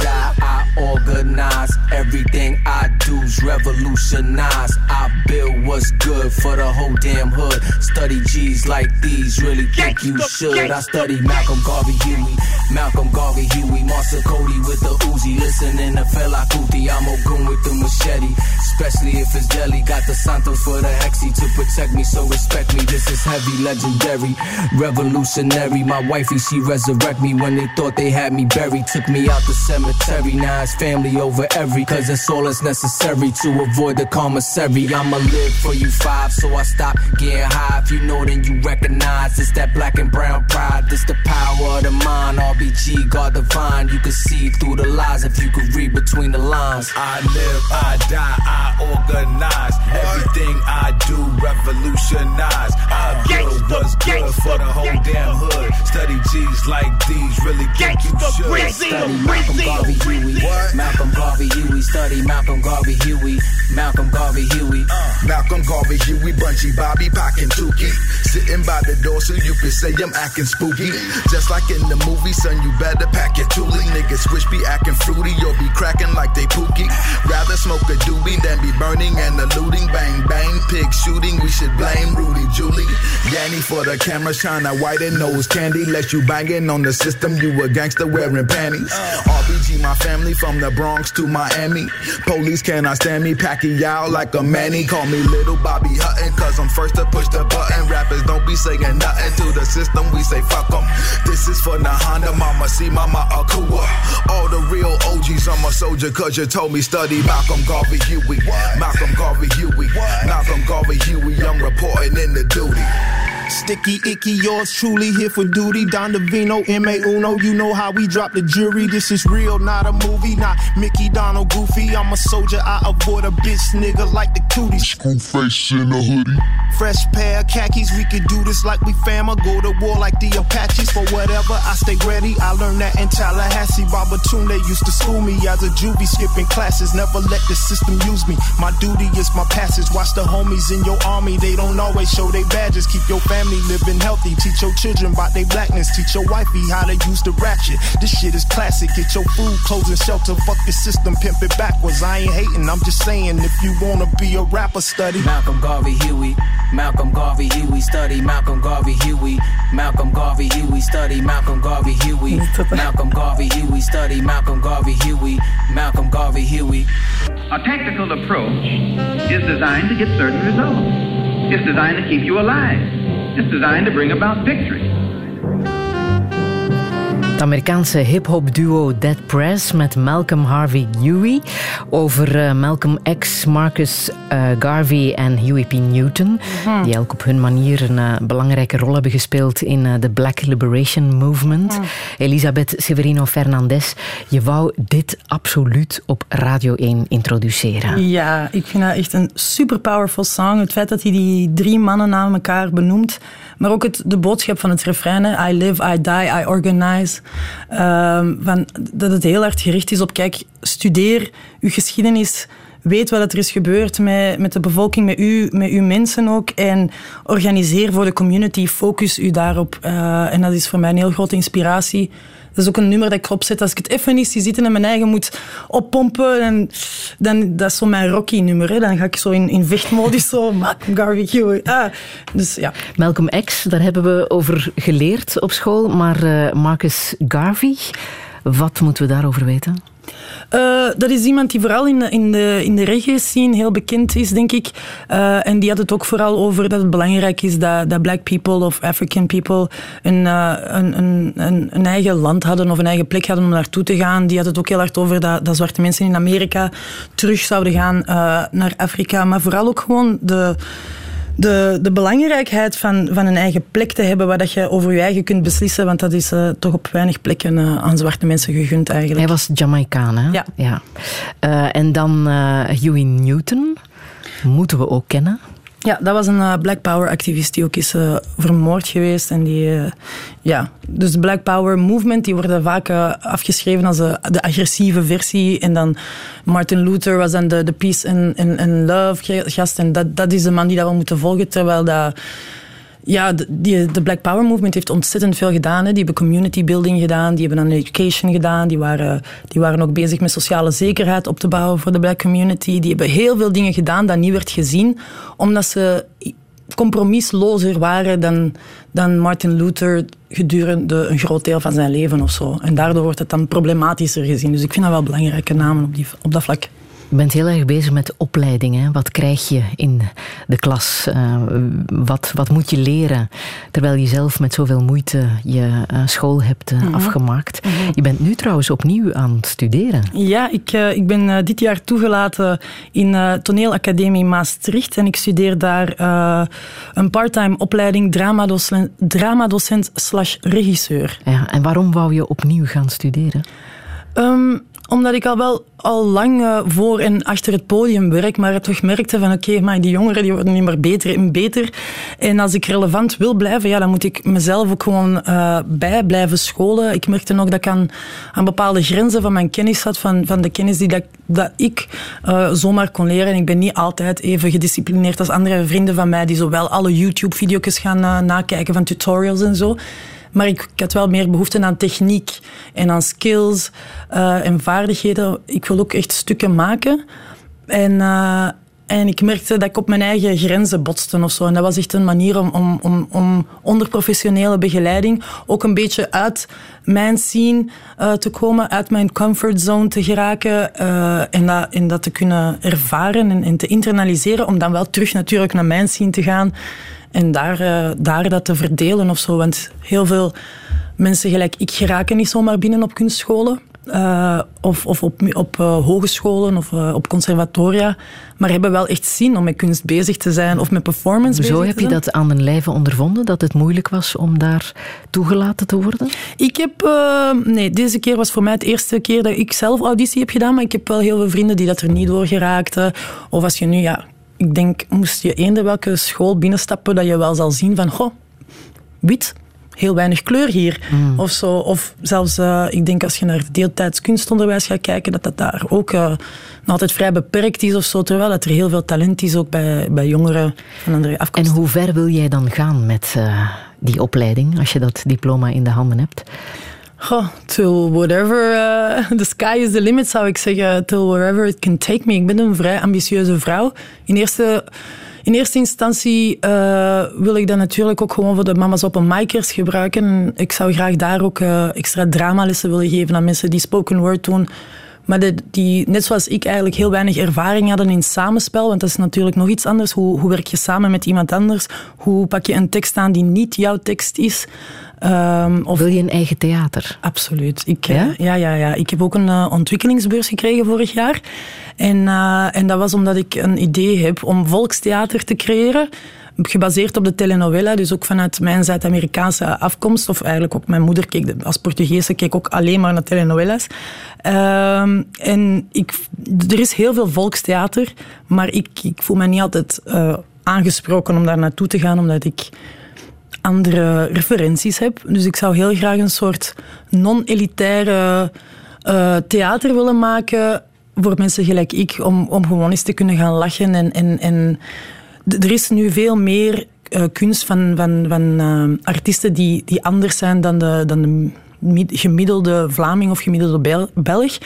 I die, I organize. Everything I do's revolutionize. I build what's good for the whole damn hood. Study G's like these, really think you should. I study Malcolm Garvey, Huey. Malcolm Garvey, Huey. Marcel Cody with the Uzi. Listening to Fela Kuti. I'm Ogun with the machete. Especially if it's Delhi. Got the Santos for the Hexy to protect me, so respect me. This is heavy, legendary, revolutionary. My wifey, she resurrect me when they thought they had me buried. Took me out the cemetery. Now it's family over every. Cause it's all that's necessary to avoid the commissary. I'ma live for you five, so I stop getting high. If you know, then you recognize it's that black and brown pride. This the power of the mind. RBG, God divine. You can see through the lies if you could read between the lines. I live, I die, I organize. Everything I do revolutionize. I build what's good for the whole damn hood. Study G's like these, really think you should. Study Malcolm Garvey Huey. Malcolm Garvey Huey. Study Malcolm Garvey Huey. Malcolm Garvey Huey. Uh, Malcolm Garvey Huey. Bunchy Bobby packing Tukey. Sitting by the door so you can say I'm acting spooky. Just like in the movie, son, you better pack your toolie. Niggas switch be acting fruity, you'll be cracking like they pookie. Rather smoke a doobie than be burning and the looting. Bang, bang, pig shooting. We should blame Rudy Julie. Yanny for the camera, shine a white and nose candy. Let you banging on the system, you a gangster wearing panties. RBG, my family from the Bronx to Miami. Police cannot stand me, Pacquiao like a manny. Call me Little Bobby Hutton, cause I'm first to push the button. Rappers don't be saying nothing to the system, we say fuck them. This is for the Honda, mama, see mama Akua. All the real OGs, I'm a soldier, cause you told me study Malcolm Garvey Huey. Malcolm Garvey Huey. Malcolm Garvey Huey, I'm reporting in the duty. Sticky, icky, yours truly here for duty. Don Davino, M.A. Uno, you know how we drop the jury. This is real, not a movie, not Mickey, Donald, Goofy. I'm a soldier, I avoid a bitch nigga like the cooties. School face in a hoodie. fresh pair of khakis. We could do this like we fam or go to war like the Apaches. For whatever, I stay ready. I learned that in Tallahassee. Babatunde used to school me as a juvie, skipping classes. Never let the system use me. My duty is my passage. Watch the homies in your army. They don't always show their badges. Keep your family living healthy. Teach your children about their blackness. Teach your wifey how to use the ratchet. This shit is classic. Get your food, clothes, and shelter. Fuck the system, pimp it backwards. I ain't hating. I'm just saying if you wanna be a rapper, study Malcolm Garvey Huey. Malcolm Garvey Huey study Malcolm Garvey Huey. Malcolm Garvey Huey study Malcolm Garvey Huey. Malcolm Garvey Huey study Malcolm Garvey Huey. Malcolm Garvey Huey. A tactical approach is designed to get certain results. It's designed to keep you alive. It's designed to bring about victory. Het Amerikaanse hip-hop duo Dead Press met Malcolm Harvey Huey. Over uh, Malcolm X, Marcus uh, Garvey en Huey P. Newton. Mhm. Die elk op hun manier een uh, belangrijke rol hebben gespeeld in de Black Liberation Movement. Mhm. Elisabeth Severino Fernandez, je wou dit absoluut op Radio 1 introduceren. Ja, ik vind dat echt een super powerful song. Het feit dat hij die drie mannen na elkaar benoemt. Maar ook het, de boodschap van het refrein. I live, I die, I organize. Ehm, van, dat het heel hard gericht is op, kijk, studeer uw geschiedenis. Weet wat er is gebeurd met, met de bevolking, met u, met uw mensen ook. En organiseer voor de community, focus u daarop. Eh, en dat is voor mij een heel grote inspiratie. Dat is ook een nummer dat ik opzet als ik het even niet zie zitten en mijn eigen moet oppompen. En dan, dat is zo mijn Rocky-nummer. Dan ga ik zo in, in vechtmodus, zo, Malcolm Garvey. Ah, dus ja. Malcolm X, daar hebben we over geleerd op school. Maar eh, Marcus Garvey, wat moeten we daarover weten? Uh, dat is iemand die vooral in de, in de, in de reggae scene heel bekend is, denk ik. Uh, en die had het ook vooral over dat het belangrijk is dat, dat black people of African people een, uh, een, een, een, een, eigen land hadden of een eigen plek hadden om naartoe te gaan. Die had het ook heel hard over dat, dat zwarte mensen in Amerika terug zouden gaan naar Afrika. Maar vooral ook gewoon de de, de belangrijkheid van, van een eigen plek te hebben waar dat je over je eigen kunt beslissen, want dat is uh, toch op weinig plekken uh, aan zwarte mensen gegund eigenlijk. Hij was Jamaicaan, hè? Ja. ja. Uh, en dan Huey Newton, moeten we ook kennen. Ja, dat was een uh, Black Power activist die ook is uh, vermoord geweest. En die, uh, ja, dus de Black Power movement, die worden vaak afgeschreven als de, agressieve versie. En dan Martin Luther was dan de, de peace and love gast. En dat, dat is de man die dat we moeten volgen, terwijl dat ja, de, die, de Black Power Movement heeft ontzettend veel gedaan. Hè. Die hebben community building gedaan, die hebben aan education gedaan, die waren, die waren ook bezig met sociale zekerheid op te bouwen voor de black community. Die hebben heel veel dingen gedaan dat niet werd gezien, omdat ze compromislozer waren dan, dan Martin Luther gedurende een groot deel van zijn leven of zo. En daardoor wordt het dan problematischer gezien. Dus ik vind dat wel belangrijke namen op, die, op dat vlak. Je bent heel erg bezig met opleiding. Hè? Wat krijg je in de klas? Uh, wat, wat moet je leren? Terwijl je zelf met zoveel moeite je uh, school hebt uh, mm -hmm. afgemaakt. Mm -hmm. Je bent nu trouwens opnieuw aan het studeren. Ja, ik, ik ben dit jaar toegelaten in Toneelacademie Maastricht. En ik studeer daar een parttime opleiding dramadocent, dramadocent slash regisseur. Ja, en waarom wou je opnieuw gaan studeren? Um, omdat ik al wel al lang uh, voor en achter het podium werk, maar toch merkte van oké, maar die jongeren die worden niet meer beter en beter. En als ik relevant wil blijven, ja, dan moet ik mezelf ook gewoon uh, bij blijven scholen. Ik merkte ook dat ik aan, bepaalde grenzen van mijn kennis had, van, van de kennis die dat, dat ik uh, zomaar kon leren. En ik ben niet altijd even gedisciplineerd als andere vrienden van mij, die zowel alle YouTube-video's gaan nakijken van tutorials en zo. Maar ik, had wel meer behoefte aan techniek en aan skills uh, en vaardigheden. Ik wil ook echt stukken maken. En, uh, en ik merkte dat ik op mijn eigen grenzen botste of zo. En dat was echt een manier om, om, om, om onder professionele begeleiding ook een beetje uit mijn scene uh, te komen, uit mijn comfortzone te geraken en, dat, en dat te kunnen ervaren en, en te internaliseren. Om dan wel terug natuurlijk naar mijn scene te gaan. En daar, uh, daar dat te verdelen of zo. Want heel veel mensen gelijk ik geraken niet zomaar binnen op kunstscholen. Uh, of, of op, op uh, hogescholen of op conservatoria. Maar hebben wel echt zin om met kunst bezig te zijn of met performance Zo heb je dat aan den lijve ondervonden, dat het moeilijk was om daar toegelaten te worden? Ik heb... Nee, deze keer was voor mij het eerste keer dat ik zelf auditie heb gedaan. Maar ik heb wel heel veel vrienden die dat er niet door geraakten. Of als je nu... Ja, ik denk, moest je eender welke school binnenstappen, dat je wel zal zien van, goh, wit, heel weinig kleur hier. Mm. Of, zo. of zelfs, eh, ik denk als je naar deeltijds kunstonderwijs gaat kijken, dat dat daar ook uh, nog altijd vrij beperkt is of zo. Terwijl dat er heel veel talent is ook bij, bij jongeren van andere afkomst. En hoe ver wil jij dan gaan met uh, die opleiding, als je dat diploma in de handen hebt? Goh, till whatever uh, the sky is the limit, zou ik zeggen. Till wherever it can take me. Ik ben een vrij ambitieuze vrouw. In eerste in eerste instantie uh, wil ik dat natuurlijk ook gewoon voor de mama's op een micers gebruiken. Ik zou graag daar ook uh, extra dramalessen willen geven aan mensen die spoken word doen. Maar de, die, net zoals ik eigenlijk heel weinig ervaring hadden in samenspel, want dat is natuurlijk nog iets anders. Hoe, hoe werk je samen met iemand anders? Hoe pak je een tekst aan die niet jouw tekst is? Um, of... Wil je een eigen theater? Absoluut. Ik, ja? ja? Ja, ja, Ik heb ook een uh, ontwikkelingsbeurs gekregen vorig jaar. En, uh, en dat was omdat ik een idee heb om volkstheater te creëren gebaseerd op de telenovela, dus ook vanuit mijn Zuid-Amerikaanse afkomst, of eigenlijk ook mijn moeder keek als Portugese keek ook alleen maar naar telenovelas. Um, en ik, er is heel veel volkstheater, maar ik, ik voel me niet altijd uh, aangesproken om daar naartoe te gaan, omdat ik andere referenties heb. Dus ik zou heel graag een soort non-elitaire uh, theater willen maken voor mensen gelijk ik, om, om gewoon eens te kunnen gaan lachen. En, en, en er is nu veel meer uh, kunst van, van, van uh, artiesten die, die anders zijn dan de, dan de gemiddelde Vlaming of gemiddelde Bel Belg.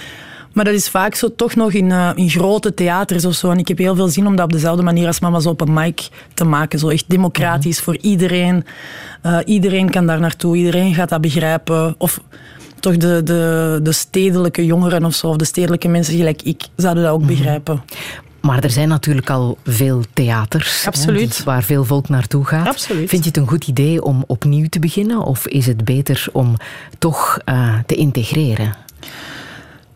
Maar dat is vaak zo toch nog in, uh, in grote theaters of zo. En ik heb heel veel zin om dat op dezelfde manier als Mama's op een mic te maken. Zo echt democratisch voor iedereen. Iedereen kan daar naartoe, iedereen gaat dat begrijpen. Of toch de, de, de stedelijke jongeren of zo, of de stedelijke mensen gelijk ik, zouden dat ook begrijpen. Maar er zijn natuurlijk al veel theaters Absoluut. Hè, waar veel volk naartoe gaat. Absoluut. Vind je het een goed idee om opnieuw te beginnen? Of is het beter om toch uh, te integreren?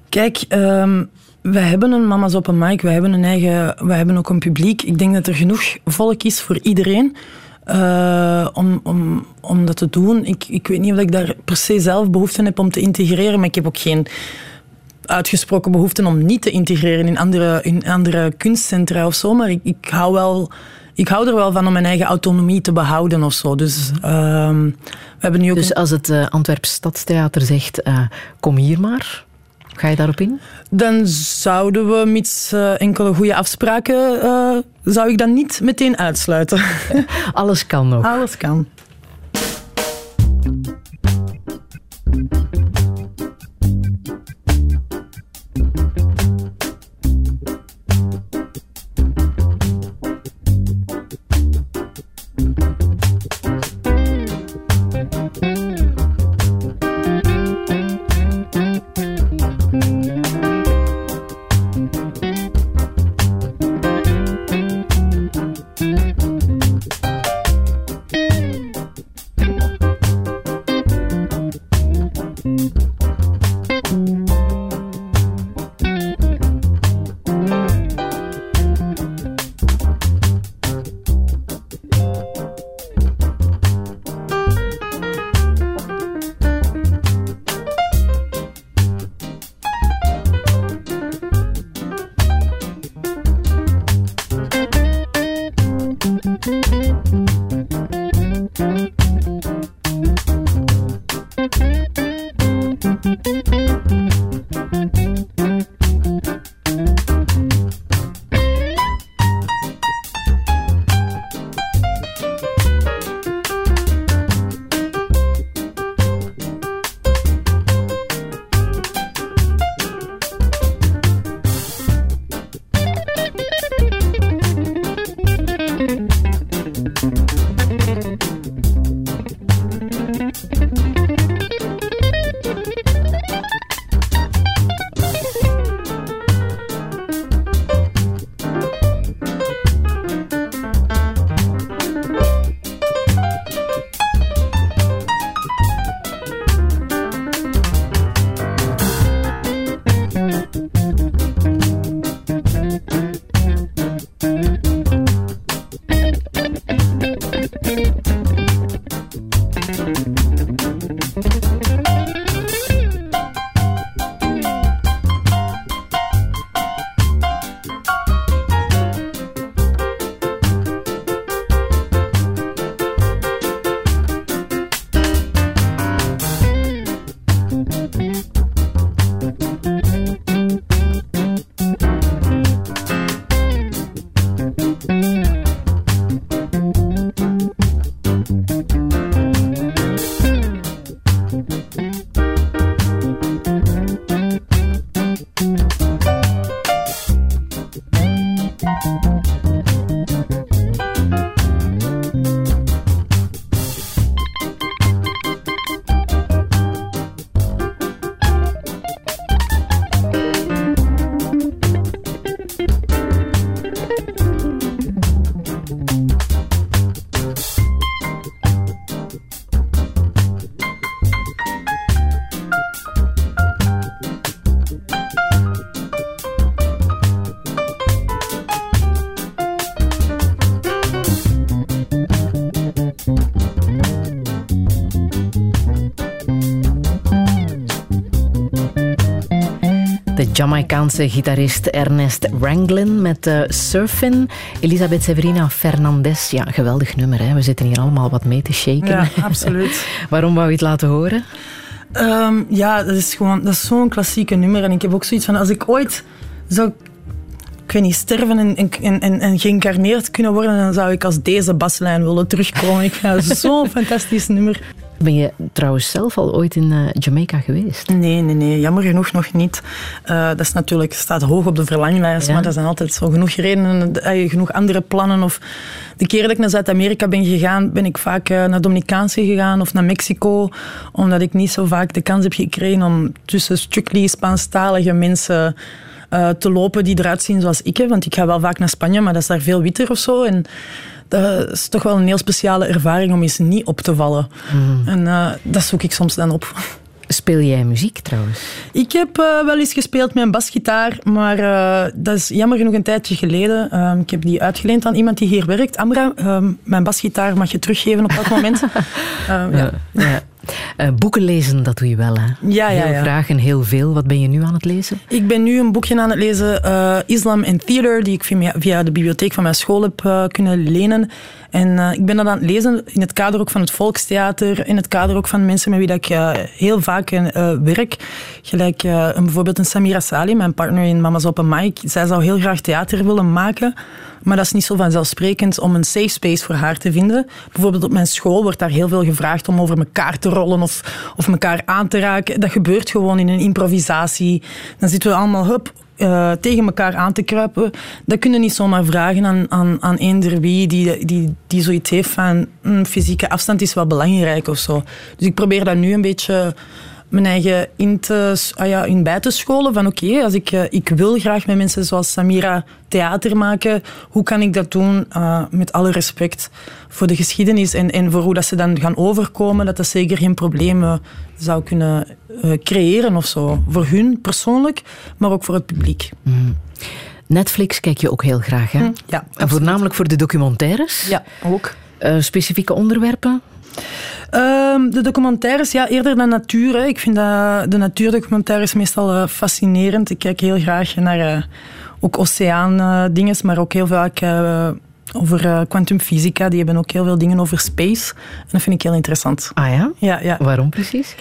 Kijk, um, wij hebben een Mama's Open Mic, wij hebben een eigen, wij hebben ook een publiek. Ik denk dat er genoeg volk is voor iedereen. Uh, om, om, om dat te doen. Ik, ik weet niet of ik daar per se zelf behoefte heb om te integreren, maar ik heb ook geen uitgesproken behoefte om niet te integreren in andere, in andere kunstcentra of zo. Maar ik, ik, hou wel, ik hou er wel van om mijn eigen autonomie te behouden of zo. Dus, uh, we hebben nu ook dus als het uh, Antwerps Stadstheater zegt, uh, kom hier maar... Ga je daarop in? Dan zouden we, mits uh, enkele goede afspraken, zou ik dat niet meteen uitsluiten. Alles kan nog. Alles kan. Jamaicaanse gitarist Ernest Ranglin met uh, Surfin. Elisabeth Severina Fernandez. Ja, geweldig nummer. Hè? We zitten hier allemaal wat mee te shaken. Ja, absoluut. Waarom wou je het laten horen? Um, ja, dat is gewoon dat is zo'n klassieke nummer. En ik heb ook zoiets van, als ik ooit zou ik weet niet, sterven en, en, en, en geïncarneerd kunnen worden, dan zou ik als deze baslijn willen terugkomen. Ik vind het zo'n fantastisch nummer. Ben je trouwens zelf al ooit in uh, Jamaica geweest? Nee, nee, nee, jammer genoeg nog niet. Uh, dat is natuurlijk, staat hoog op de verlanglijst, ja. maar er zijn altijd zo genoeg redenen, uh, genoeg andere plannen. Of de keer dat ik naar Zuid-Amerika ben gegaan, ben ik vaak naar Dominicaanse gegaan of naar Mexico, omdat ik niet zo vaak de kans heb gekregen om tussen strictly Spaanstalige mensen te lopen die eruit zien zoals ik. Hè. Want ik ga wel vaak naar Spanje, maar dat is daar veel witter of zo. En dat is toch wel een heel speciale ervaring om eens niet op te vallen. Mm. En uh, dat zoek ik soms dan op. Speel jij muziek trouwens? Ik heb uh, wel eens gespeeld met een basgitaar, maar uh, dat is jammer genoeg een tijdje geleden. Um, ik heb die uitgeleend aan iemand die hier werkt. Amra, um, mijn basgitaar mag je teruggeven op dat moment. um, ja. ja. Uh, boeken lezen, dat doe je wel, hè? Ja, ja, heel ja. graag en heel veel. Wat ben je nu aan het lezen? Ik ben nu een boekje aan het lezen, uh, Islam en Theater, die ik via, via de bibliotheek van mijn school heb uh, kunnen lenen. En ik ben dat aan het lezen in het kader ook van het Volkstheater, in het kader ook van mensen met wie dat ik heel vaak werk. Gelijk een, bijvoorbeeld een Samira Sali, mijn partner in Mama's Open Mic. Zij zou heel graag theater willen maken. Maar dat is niet zo vanzelfsprekend om een safe space voor haar te vinden. Bijvoorbeeld op mijn school wordt daar heel veel gevraagd om over elkaar te rollen of, of elkaar aan te raken. Dat gebeurt gewoon in een improvisatie. Dan zitten we allemaal hup, uh, tegen elkaar aan te kruipen. Dat kunnen niet zomaar vragen aan, aan, aan eender wie die, die, die zoiets heeft van mm, fysieke afstand is wel belangrijk of zo. Dus ik probeer dat nu een beetje mijn eigen in, te, ah ja, in bij te scholen. Van oké, okay, als ik, uh, ik wil graag met mensen zoals Samira theater maken, hoe kan ik dat doen uh, met alle respect voor de geschiedenis en, en voor hoe dat ze dan gaan overkomen, dat dat zeker geen problemen zou kunnen uh, creëren of zo. Voor hun persoonlijk, maar ook voor het publiek. Mm. Netflix kijk je ook heel graag, hè? Mm, ja, en voornamelijk voor de documentaires? Ja, ook. specifieke onderwerpen? Um, de documentaires, ja, eerder dan natuur. Hè. Ik vind dat de natuurdocumentaires meestal uh, fascinerend. Ik kijk heel graag naar uh, ook oceaan-dingen, uh, maar ook heel vaak over kwantumfysica. Die hebben ook heel veel dingen over space. En dat vind ik heel interessant. Ah ja? Ja, ja. Waarom precies?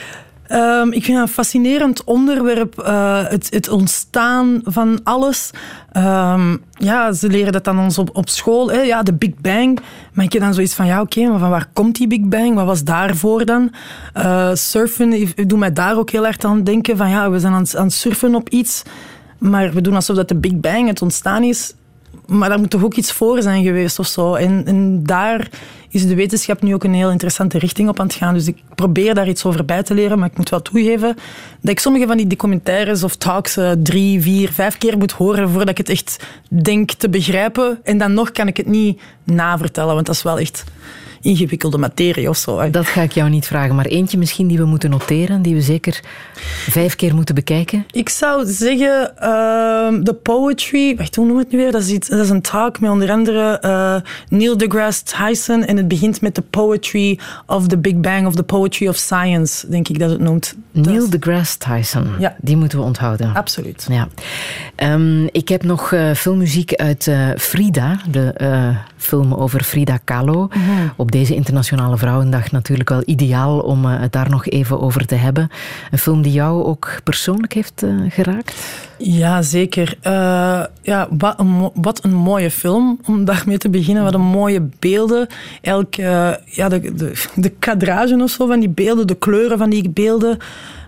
Um, ik vind het een fascinerend onderwerp, uh, het, het, ontstaan van alles. Um, ja, ze leren dat dan ons op, op school, hè? ja, de Big Bang. Maar ik heb dan zoiets van, ja, oké, maar van waar komt die Big Bang? Wat was daarvoor dan? Uh, surfen, ik doe mij daar ook heel erg aan denken van, ja, we zijn aan, aan het surfen op iets, maar we doen alsof dat de Big Bang het ontstaan is. Maar daar moet toch ook iets voor zijn geweest of zo. En, en daar is de wetenschap nu ook een heel interessante richting op aan het gaan. Dus ik probeer daar iets over bij te leren, maar ik moet wel toegeven dat ik sommige van die documentaires of talks uh, drie, vier, vijf keer moet horen voordat ik het echt denk te begrijpen. En dan nog kan ik het niet navertellen, want dat is wel echt ingewikkelde materie of zo. Hè. Dat ga ik jou niet vragen, maar eentje misschien die we moeten noteren, die we zeker vijf keer moeten bekijken? Ik zou zeggen uh, The Poetry, wacht, hoe noem het nu weer? Dat is, iets, dat is een talk met onder andere uh, Neil deGrasse Tyson en het begint met The Poetry of the Big Bang of the Poetry of Science, denk ik dat het noemt. Neil deGrasse Tyson, ja. die moeten we onthouden. Absoluut. Ja. Um, ik heb nog uh, filmmuziek uit uh, Frida, de uh, film over Frida Kahlo. Mhm. Op deze Internationale Vrouwendag natuurlijk wel ideaal om het daar nog even over te hebben. Een film die jou ook persoonlijk heeft geraakt? Ja, zeker. ja, wat een, mooie film om daarmee te beginnen. Wat een mooie beelden. Elk, ja, de, de, de kadrage of zo van die beelden, de kleuren van die beelden.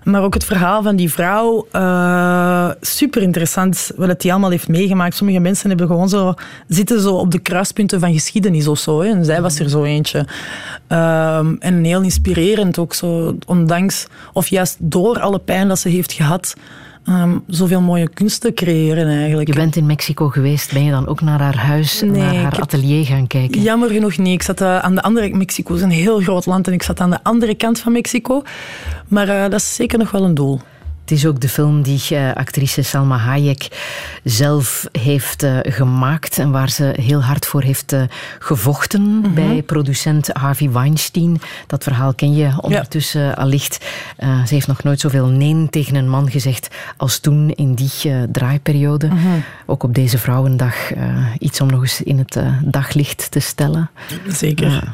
Maar ook het verhaal van die vrouw, uh, super interessant wat die allemaal heeft meegemaakt. Sommige mensen hebben gewoon zo, zitten zo op de kruispunten van geschiedenis of zo. Hè. En zij was er zo eentje. Um, en heel inspirerend ook zo, ondanks, of juist door alle pijn dat ze heeft gehad, um, zoveel mooie kunsten creëren eigenlijk. Je bent in Mexico geweest, ben je dan ook naar haar huis, nee, naar haar atelier gaan kijken? Jammer genoeg niet. Ik zat uh, aan de andere... Mexico is een heel groot land en ik zat aan de andere kant van Mexico. Maar uh, dat is zeker nog wel een doel. Het is ook de film die uh, actrice Salma Hayek zelf heeft uh, gemaakt en waar ze heel hard voor heeft uh, gevochten mm -hmm. bij producent Harvey Weinstein. Dat verhaal ken je ondertussen ja. allicht. ze heeft nog nooit zoveel nee tegen een man gezegd als toen in die draaiperiode. Mm -hmm. Ook op deze Vrouwendag iets om nog eens in het daglicht te stellen. Zeker.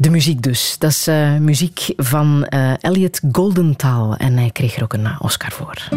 De muziek dus. Dat is uh, muziek van uh, Elliot Goldenthal. En hij kreeg er ook een Oscar voor.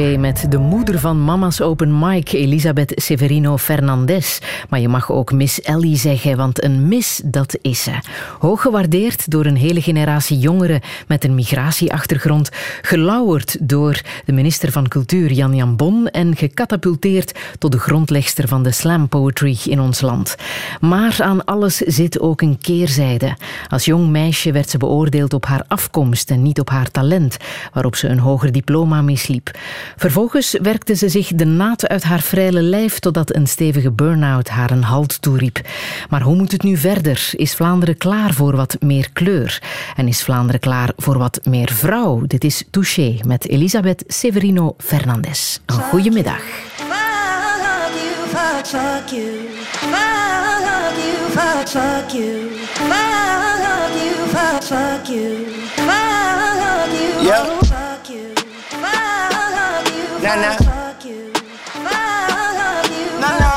Met de moeder van Mama's Open Mic, Elisabeth Severino Fernandez. Maar je mag ook Miss Ellie zeggen, want een miss, dat is ze. Hoog gewaardeerd door een hele generatie jongeren met een migratieachtergrond. Gelauwerd door de minister van Cultuur, Jan Jan Bon. En gecatapulteerd tot de grondlegster van de slam poetry in ons land. Maar aan alles zit ook een keerzijde. Als jong meisje werd ze beoordeeld op haar afkomst en niet op haar talent, waarop ze een hoger diploma misliep. Vervolgens werkte ze zich de naad uit haar vrije lijf totdat een stevige burn-out haar een halt toeriep. Maar hoe moet het nu verder? Is Vlaanderen klaar voor wat meer kleur? En is Vlaanderen klaar voor wat meer vrouw? Dit is Touché met Elisabeth Severino Fernandez. Een goede middag. Nah, nah. Nah, nah.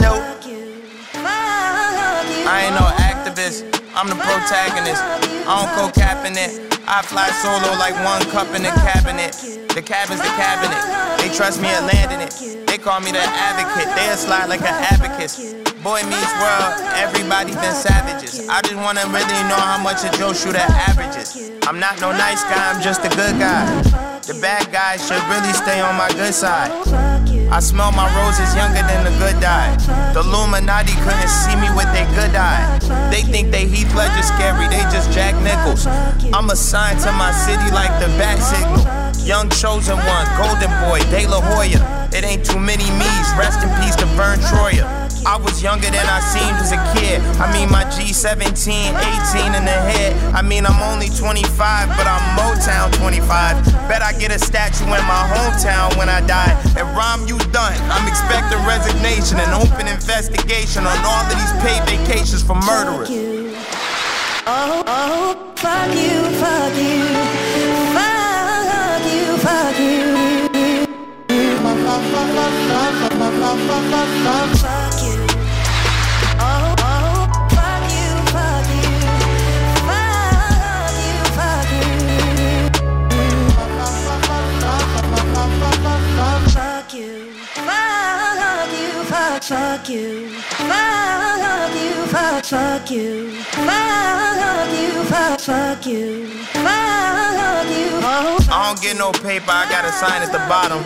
Nope. I ain't no activist. I'm the protagonist. I don't go capping it. I fly solo like one cup in the cabinet. The cabin's the cabinet. They trust me at landing it. They call me the advocate. They'll slide like an abacus. Boy meets world, everybody been savages. I just wanna really know how much a Joe Shooter averages. I'm not no nice guy, I'm just a good guy. The bad guys should really stay on my good side. I smell my roses younger than the good die. The Illuminati couldn't see me with their good eye. They think they Heath Ledger scary, they just Jack Nichols. I'm assigned to my city like the bat signal. Young chosen one, golden boy, De La Hoya. It ain't too many me's. Rest in peace to Vern Troyer. I was younger than I seemed as a kid. I mean, my G17, 18 in the head. I mean, I'm only 25, but I'm Motown 25. Bet I get a statue in my hometown when I die. And Rom, you done. I'm expecting resignation and open investigation on all of these paid vacations for murderers. Oh, oh, fuck you, fuck you, fuck you, fuck you. Fuck you. Fuck, you, fuck you, fuck, fuck you, fuck you, fuck, fuck you, fuck you. I don't get no paper, I got a sign at the bottom.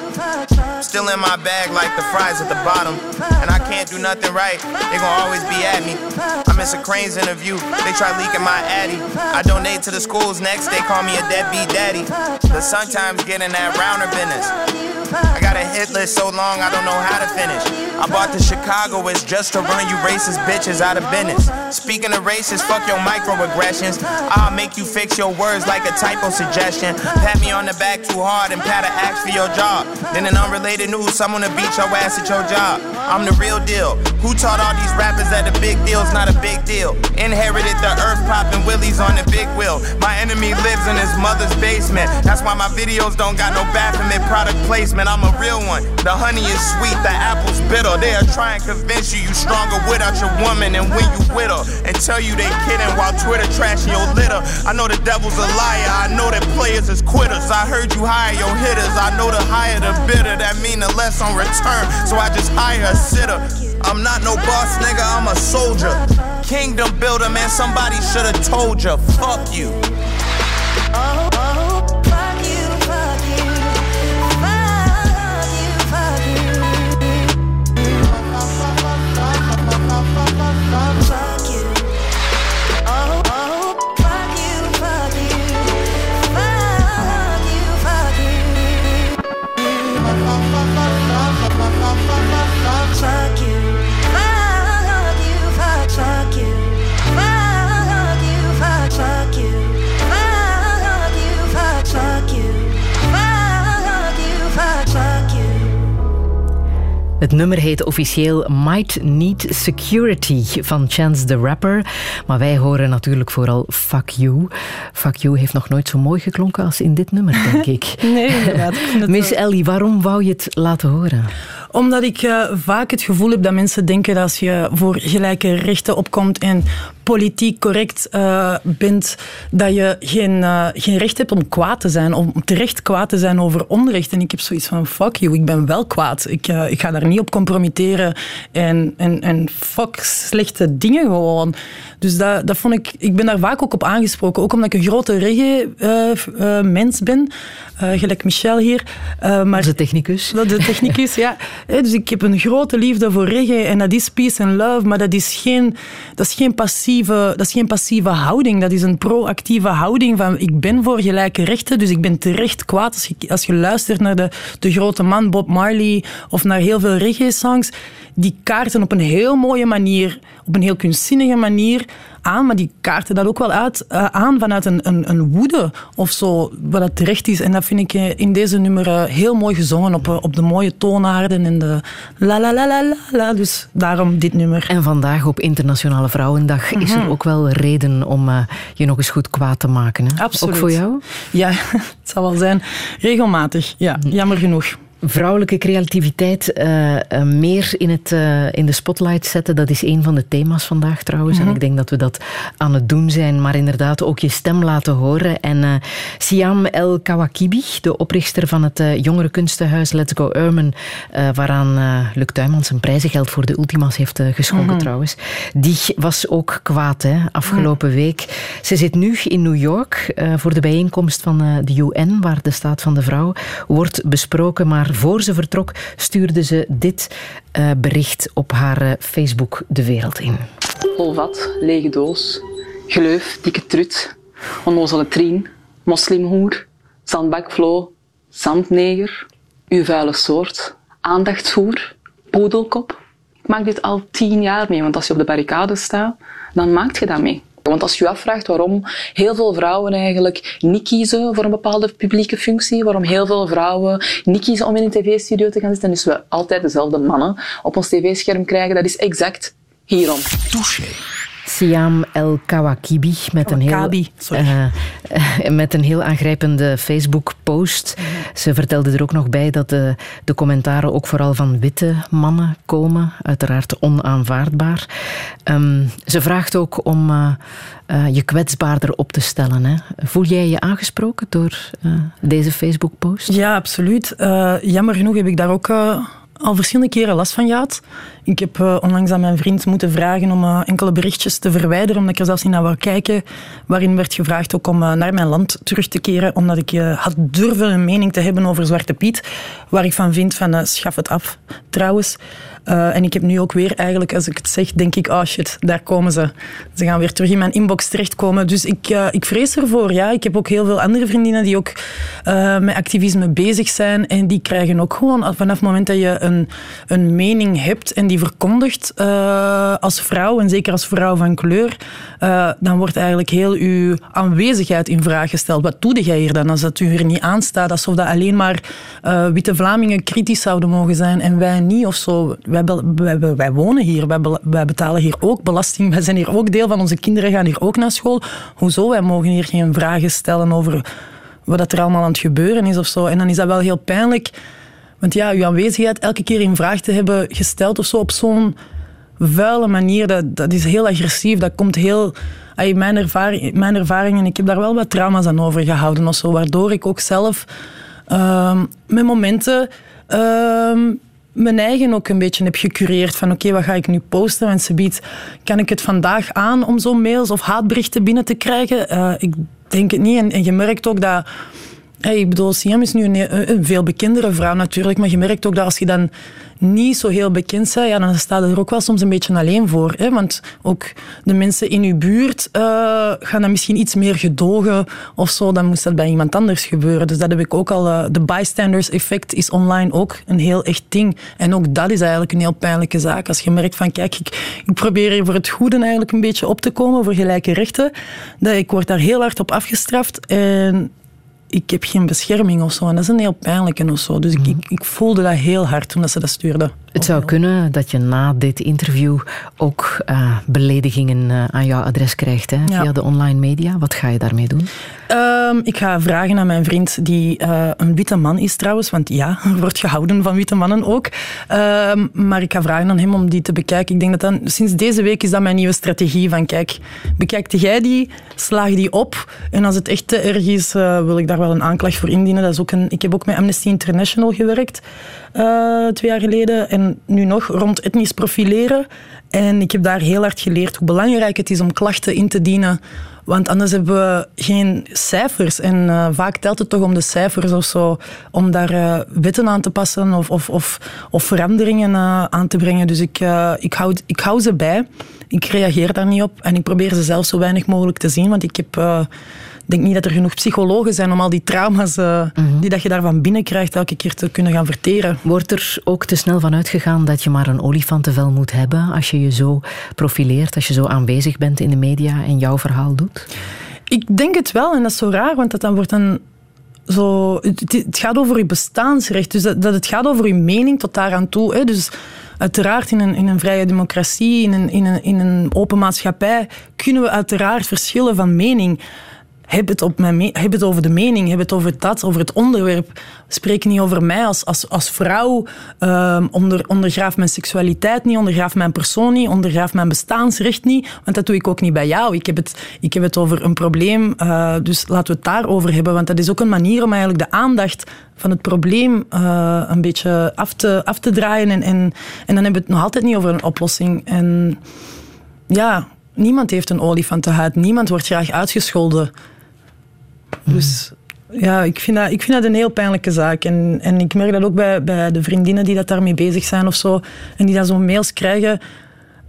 Still in my bag like the fries at the bottom. And I can't do nothing right, they gon' always be at me. I miss a Crane's interview, they try leaking my addy. I donate to the schools next, they call me a deadbeat daddy. But sometimes getting that rounder business. I got a hit list so long I don't know how to finish. I bought the Chicagoans just to run you racist bitches out of business. Speaking of racist, fuck your microaggressions. I'll make you fix your words like a typo suggestion. Pat me on the back too hard and pat a axe for your job. Then in unrelated news, someone to beat your ass at your job. I'm the real deal. Who taught all these rappers that the big deal's not a big deal? Inherited the earth popping willies on the big wheel. My enemy lives in his mother's basement. That's why my videos don't got no Baphomet product placement. I'm a real one. The honey is sweet, the apple's bitter. They'll try and convince you you stronger without your woman and when you with her. And tell you they kidding while Twitter trashing your litter. I know the devil's a liar. I know that players is quitters. I heard you hire your hitters. I know the higher the bidder. That mean the less on return. So I just hire a sitter. I'm not no boss nigga, I'm a soldier. Kingdom builder, man, somebody should have told you. Fuck you. Het nummer heet officieel Might Need Security van Chance the Rapper. Maar wij horen natuurlijk vooral Fuck You. Fuck You heeft nog nooit zo mooi geklonken als in dit nummer, denk ik. Nee, inderdaad. Ik Miss wel- Ellie, waarom wou je het laten horen? Omdat ik eh, vaak het gevoel heb dat mensen denken dat als je voor gelijke rechten opkomt en politiek correct eh, bent, dat je geen, eh, geen recht hebt om kwaad te zijn, om terecht kwaad te zijn over onrecht. En ik heb zoiets van, fuck you, ik ben wel kwaad. Ik, eh, ik ga daar niet op compromitteren en, en, en fuck slechte dingen gewoon. Dus dat, dat vond ik, ik ben daar vaak ook op aangesproken, ook omdat ik een grote reggae-mens ben, gelijk Michel hier. Maar, De technicus. dat de technicus, ja. Dus ik heb een grote liefde voor reggae en dat is peace and love, maar dat is geen, dat is geen, dat is geen passieve houding. Dat is een proactieve houding van ik ben voor gelijke rechten, dus ik ben terecht kwaad als je, als je luistert naar de, de grote man Bob Marley of naar heel veel reggae-songs. Die kaarten op een heel mooie manier, op een heel kunstzinnige manier aan, maar die kaarten dat ook wel uit, eh, aan vanuit een, een, een woede of zo, wat dat terecht is. En dat vind ik eh, in deze nummer eh, heel mooi gezongen op, op de mooie toonaarden en de la la la la la la. Dus daarom dit nummer. En vandaag op Internationale Vrouwendag is er ook wel reden om je nog eens goed kwaad te maken. Hè? Absoluut. Ook voor jou? Ja, het zal wel zijn. Regelmatig, ja, jammer genoeg. Vrouwelijke creativiteit eh, eh, meer in, het, eh, in de spotlight zetten, dat is een van de thema's vandaag trouwens. En ik denk dat we dat aan het doen zijn, maar inderdaad ook je stem laten horen. En Siam El Kawakibi, de oprichter van het jongere kunstenhuis Let's Go Urban, waaraan Luc Tuymans een prijzengeld voor de Ultima's heeft geschonken trouwens, die was ook kwaad hè, afgelopen week. Ze zit nu in New York voor de bijeenkomst van de UN, waar de staat van de vrouw wordt besproken, maar jaar voor ze vertrok, stuurde ze dit uh, bericht op haar uh, Facebook de wereld in. Vol vat, lege doos, gleuf, dikke trut, onnozele trien, moslimhoer, zandbakvlo, zandneger, uw vuile soort, aandachtsvoer, poedelkop. Ik maak dit al tien jaar mee, want als je op de barricade staat, dan maak je dat mee. Want als je je afvraagt waarom heel veel vrouwen eigenlijk niet kiezen voor een bepaalde publieke functie, waarom heel veel vrouwen niet kiezen om in een tv-studio te gaan zitten, dus we altijd dezelfde mannen op ons tv-scherm krijgen, dat is exact hierom. Touché. Siam El Kawakibi met een heel, uh, met een heel aangrijpende Facebook-post. Ze vertelde er ook nog bij dat de, de commentaren ook vooral van witte mannen komen. Uiteraard onaanvaardbaar. Um, ze vraagt ook om uh, uh, je kwetsbaarder op te stellen. Hè. Voel jij je aangesproken door deze Facebook-post? Ja, absoluut. jammer genoeg heb ik daar ook al verschillende keren last van gehad. Ik heb uh, onlangs aan mijn vriend moeten vragen om uh, enkele berichtjes te verwijderen, omdat ik er zelfs niet naar wou kijken, waarin werd gevraagd ook om uh, naar mijn land terug te keren, omdat ik had durven een mening te hebben over Zwarte Piet, waar ik van vind van schaf het af. Trouwens, uh, en ik heb nu ook weer eigenlijk, als ik het zeg, denk ik, oh shit, daar komen ze. Ze gaan weer terug in mijn inbox terechtkomen. Dus ik, uh, ik vrees ervoor, ja. Ik heb ook heel veel andere vriendinnen die ook uh, met activisme bezig zijn. En die krijgen ook gewoon, vanaf het moment dat je een, een mening hebt en die verkondigt als vrouw, en zeker als vrouw van kleur, dan wordt eigenlijk heel uw aanwezigheid in vraag gesteld. Wat doe jij hier dan als dat u er niet aanstaat? Alsof dat alleen maar witte Vlamingen kritisch zouden mogen zijn en wij niet of zo wij, wij, wonen hier, wij, betalen hier ook belasting, wij zijn hier ook deel van, onze kinderen gaan hier ook naar school. Hoezo? Wij mogen hier geen vragen stellen over wat er allemaal aan het gebeuren is of zo. En dan is dat wel heel pijnlijk, want ja, uw aanwezigheid elke keer in vraag te hebben gesteld of zo op zo'n vuile manier, dat, is heel agressief, dat komt heel... Mijn, ervaring, mijn ervaringen, ik heb daar wel wat trauma's aan overgehouden of zo, waardoor ik ook zelf uh, met momenten uh, mijn eigen ook een beetje heb gecureerd van oké, wat ga ik nu posten? Want ze biedt, kan ik het vandaag aan om zo'n mails of haatberichten binnen te krijgen? Uh, ik denk het niet. En, en je merkt ook dat... Hey, ik bedoel, Siam is nu een, veel bekendere vrouw natuurlijk, maar je merkt ook dat als je dan niet zo heel bekend zijn, ja, dan staat er ook wel soms een beetje alleen voor. Hè? Want ook de mensen in uw buurt uh, gaan dan misschien iets meer gedogen of zo. Dan moest dat bij iemand anders gebeuren. Dus dat heb ik ook al. Uh, de bystanders effect is online ook een heel echt ding. En ook dat is eigenlijk een heel pijnlijke zaak. Als je merkt van, kijk, ik, ik probeer hier voor het goede eigenlijk een beetje op te komen, voor gelijke rechten. Dat ik word daar heel hard op afgestraft. En ik heb geen bescherming of zo. En dat is een heel pijnlijke of zo. Dus ik, ik, voelde dat heel hard toen ze dat stuurde. Het zou kunnen dat je na dit interview ook uh, beledigingen uh, aan jouw adres krijgt hè, via de online media. Wat ga je daarmee doen? Um, ik ga vragen aan mijn vriend, die uh, een witte man is trouwens. Want ja, er wordt gehouden van witte mannen ook. Um, maar ik ga vragen aan hem om die te bekijken. Ik denk dat dan, sinds deze week is dat mijn nieuwe strategie. Van kijk, bekijk jij die, slaag die op. En als het echt te erg is, wil ik daar wel een aanklacht voor indienen. Dat is ook een, ik heb ook met Amnesty International gewerkt. twee jaar geleden. En nu nog rond etnisch profileren. En ik heb daar heel hard geleerd hoe belangrijk het is om klachten in te dienen. Want anders hebben we geen cijfers. En uh, vaak telt het toch om de cijfers of zo. Om daar uh, wetten aan te passen of, of, of, of veranderingen uh, aan te brengen. Dus ik, ik, hou, ik hou ze bij. Ik reageer daar niet op. En ik probeer ze zelf zo weinig mogelijk te zien. Want ik heb denk niet dat er genoeg psychologen zijn om al die trauma's uh, die dat je daarvan binnenkrijgt elke keer te kunnen gaan verteren. Wordt er ook te snel van uitgegaan dat je maar een olifantenvel moet hebben als je je zo profileert, als je zo aanwezig bent in de media en jouw verhaal doet? Ik denk het wel en dat is zo raar, want dat dan wordt dan zo... Het, gaat over je bestaansrecht, dus dat, dat, het gaat over je mening tot daaraan toe. Hè. Dus uiteraard in een, in een vrije democratie, in een, in, een, in een open maatschappij, kunnen we uiteraard verschillen van mening heb het, op mijn heb het over de mening, heb het over dat, over het onderwerp. Spreek niet over mij als, als, als vrouw. Um, onder, ondergraaf mijn seksualiteit niet, ondergraaf mijn persoon niet, ondergraaf mijn bestaansrecht niet. Want dat doe ik ook niet bij jou. Ik heb het, ik heb het over een probleem, uh, dus laten we het daarover hebben. Want dat is ook een manier om eigenlijk de aandacht van het probleem uh, een beetje af te, af te draaien. En, en, en dan hebben we het nog altijd niet over een oplossing. En ja, niemand heeft een olifantenhuid. Niemand wordt graag uitgescholden. Dus ja, ik vind, dat, ik vind dat een heel pijnlijke zaak. En, en ik merk dat ook bij, bij de vriendinnen die dat daarmee bezig zijn of zo. En die dan zo'n mails krijgen.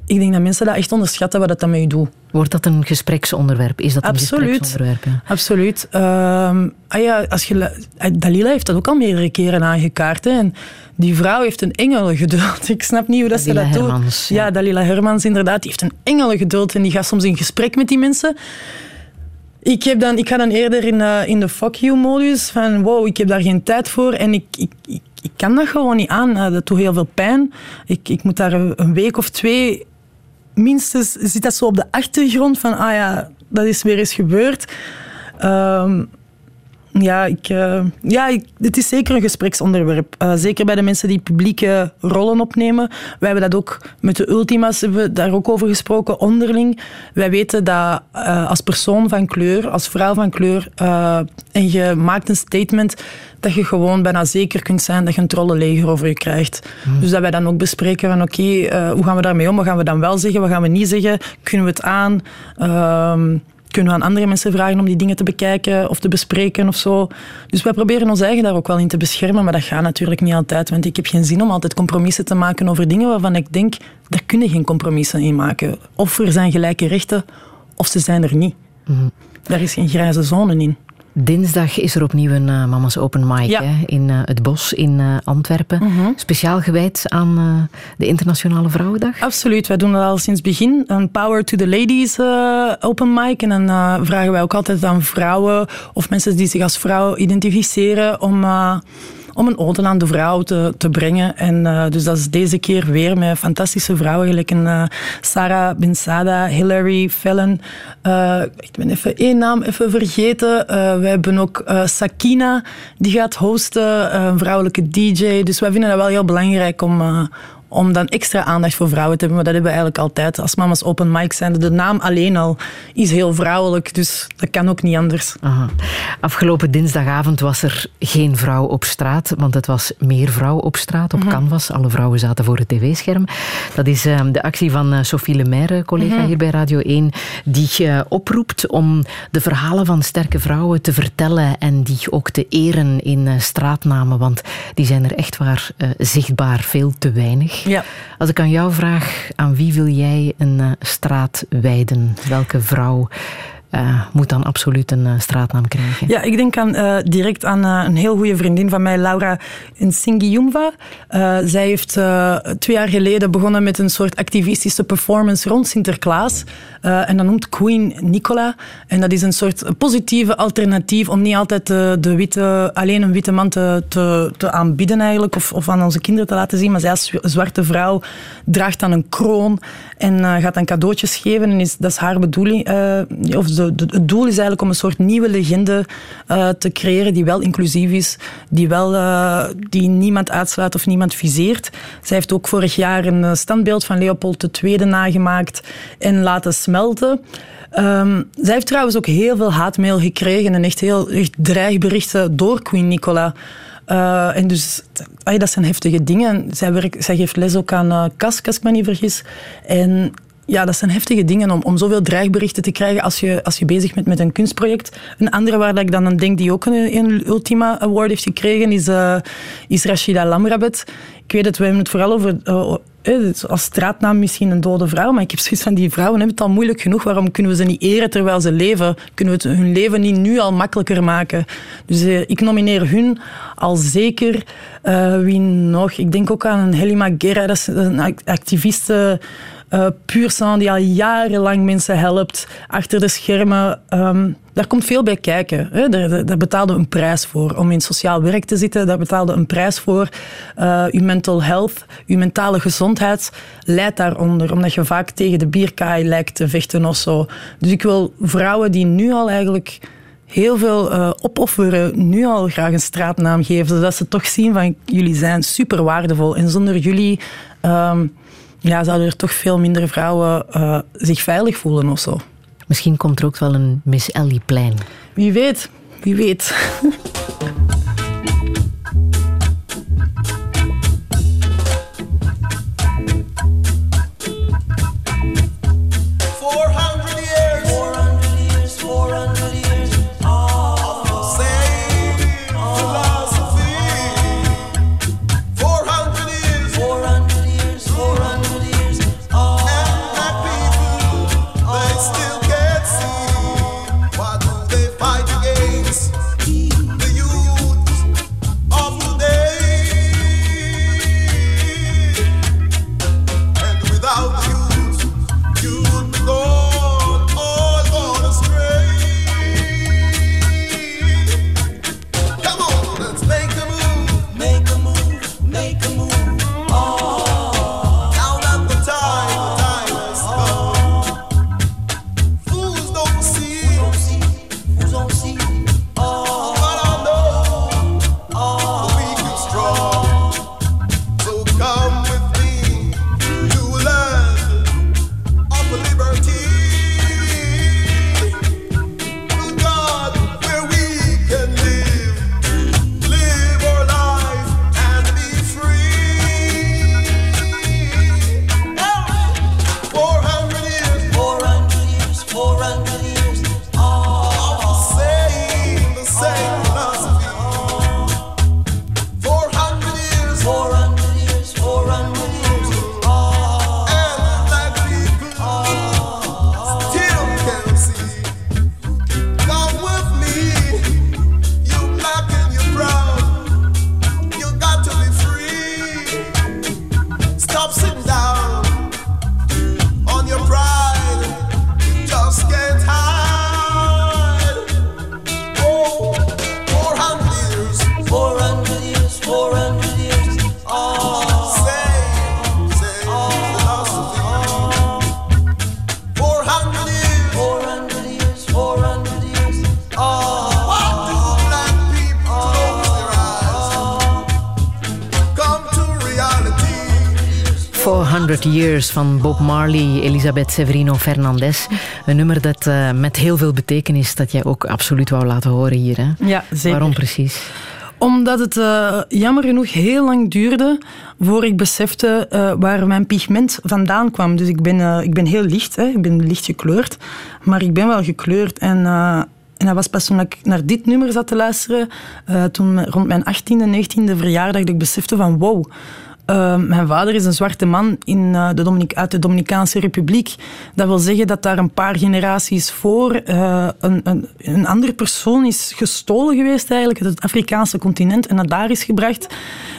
Ik denk dat mensen dat echt onderschatten wat dat dan met je doet. Wordt dat een gespreksonderwerp? Is dat een gespreksonderwerp? Ja? Absoluut. Ehm, ah ja, als je, Dalila heeft dat ook al meerdere keren aangekaart. Hè. En die vrouw heeft een engelengeduld. Ik snap niet hoe dat Dalila ze dat Hermans, doet. Ja. Dalila Hermans, inderdaad. Die heeft een engelengeduld en die gaat soms in gesprek met die mensen. Ik, heb dan, ik ga dan eerder in, eh, in de fuck you-modus. Van wow, ik heb daar geen tijd voor en ik, ik, ik, kan dat gewoon niet aan. Eh, dat doet heel veel pijn. Ik, ik moet daar een, een week of twee... Minstens zit dat zo op de achtergrond van... Ah ja, dat is weer eens gebeurd. Ehm, ja, ik, eh, ja ik, het is zeker een gespreksonderwerp. Eh, zeker bij de mensen die publieke rollen opnemen. Wij hebben dat ook met de Ultima's hebben we daar ook over gesproken, onderling. Wij weten dat eh, als persoon van kleur, als vrouw van kleur, en je maakt een statement, dat je gewoon bijna zeker kunt zijn dat je een trollenleger over je krijgt. Dus dat wij dan ook bespreken van oké, hoe gaan we daarmee om? Wat gaan we dan wel zeggen? Wat gaan we niet zeggen? Kunnen we het aan? Kunnen we aan andere mensen vragen om die dingen te bekijken of te bespreken of zo. Dus wij proberen ons eigen daar ook wel in te beschermen, maar dat gaat natuurlijk niet altijd. Want ik heb geen zin om altijd compromissen te maken over dingen waarvan ik denk, daar kunnen geen compromissen in maken. Of er zijn gelijke rechten, of ze zijn er niet. Daar is geen grijze zone in. Dinsdag is er opnieuw een uh, Mama's Open Mic Ja. hè, in uh, het Bos in uh, Antwerpen. Speciaal gewijd aan de Internationale Vrouwendag. Absoluut, wij doen dat al sinds begin. Een Power to the Ladies Open Mic. En dan vragen wij ook altijd aan vrouwen of mensen die zich als vrouw identificeren om om een ode aan de vrouw te, brengen. En uh, dus dat is deze keer weer met fantastische vrouwen, gelijk een uh, Sarah Bensada, Hilary Fallon. Uh, ik ben even één naam even vergeten. we hebben ook Sakina, die gaat hosten, een vrouwelijke DJ. Dus wij vinden dat wel heel belangrijk om om dan extra aandacht voor vrouwen te hebben. Maar dat hebben we eigenlijk altijd. Als mama's open mic zijn, de naam alleen al is heel vrouwelijk. Dus dat kan ook niet anders. Aha. Afgelopen dinsdagavond was er geen vrouw op straat, want het was meer vrouw op straat, op mm -hmm. canvas. Alle vrouwen zaten voor het tv-scherm. Dat is uh, de actie van uh, Sophie Lemaire, collega mm -hmm. hier bij Radio 1, die uh, oproept om de verhalen van sterke vrouwen te vertellen en die ook te eren in straatnamen, want die zijn er echt waar zichtbaar veel te weinig. Ja. Als ik aan jou vraag, aan wie wil jij een uh, straat wijden? Welke vrouw uh, moet dan absoluut een uh, straatnaam krijgen? Ja, ik denk aan, uh, direct aan een heel goede vriendin van mij, Laura Nsingiyumva. zij heeft twee jaar geleden begonnen met een soort activistische performance rond Sinterklaas. en dat noemt Queen Nicola. En dat is een soort positieve alternatief om niet altijd de, de witte, alleen een witte man te, te, te aanbieden eigenlijk, of, of aan onze kinderen te laten zien. Maar zij als zwarte vrouw draagt dan een kroon en gaat dan cadeautjes geven. En is, dat is haar bedoeling. of de, de, het doel is eigenlijk om een soort nieuwe legende uh, te creëren die wel inclusief is, die, wel, die niemand uitsluit of niemand viseert. Zij heeft ook vorig jaar een standbeeld van Leopold II nagemaakt en laten smelten. Um, zij heeft trouwens ook heel veel haatmail gekregen en echt heel echt dreigberichten door Queen Nicola. Uh, en dus, dat zijn heftige dingen. Zij, werkt, zij geeft les ook aan uh, KAS, als ik me niet vergis. En ja, dat zijn heftige dingen om, om zoveel dreigberichten te krijgen als je, als je bezig bent met een kunstproject. Een andere waar ik dan aan denk die ook een, een Ultima Award heeft gekregen is, uh, is Rashida Lamrabet. Ik weet het, we hebben het vooral over als straatnaam misschien een dode vrouw, maar ik heb zoiets van die vrouwen hebben het al moeilijk genoeg. Waarom kunnen we ze niet eren terwijl ze leven? Kunnen we het, hun leven niet nu al makkelijker maken? Dus uh, ik nomineer hun al zeker. Uh, wie nog? Ik denk ook aan Helima Guerra, dat is een activiste uh, puur die al jarenlang mensen helpt achter de schermen. Um, daar komt veel bij kijken. Hè. Daar, daar betaalde een prijs voor om in sociaal werk te zitten. Daar betaalde een prijs voor. Uh, uw mental health, uw mentale gezondheid leidt daaronder. Omdat je vaak tegen de bierkaai lijkt te vechten of zo. Dus ik wil vrouwen die nu al eigenlijk heel veel uh, opofferen, nu al graag een straatnaam geven. Zodat ze toch zien van jullie zijn super waardevol. En zonder jullie... Um, ja, zouden er toch veel minder vrouwen uh, zich veilig voelen of zo. Misschien komt er ook wel een Miss Ellie-plein. Wie weet, wie weet. van Bob Marley, Elisabeth Severino Fernandez. Een nummer dat uh, met heel veel betekenis dat jij ook absoluut wou laten horen hier. Hè? Ja, zeker. Waarom precies? Omdat het uh, jammer genoeg heel lang duurde voor ik besefte uh, waar mijn pigment vandaan kwam. Dus ik ben, uh, ik ben heel licht, hè. ik ben licht gekleurd, maar ik ben wel gekleurd. En, en dat was pas toen ik naar dit nummer zat te luisteren, toen rond mijn 18e, 19e verjaardag, dat ik besefte van wow, uh, mijn vader is een zwarte man in, uh, de uit de Dominicaanse Republiek. Dat wil zeggen dat daar een paar generaties voor uh, een, een, een andere persoon is gestolen geweest eigenlijk uit het Afrikaanse continent en dat daar is gebracht.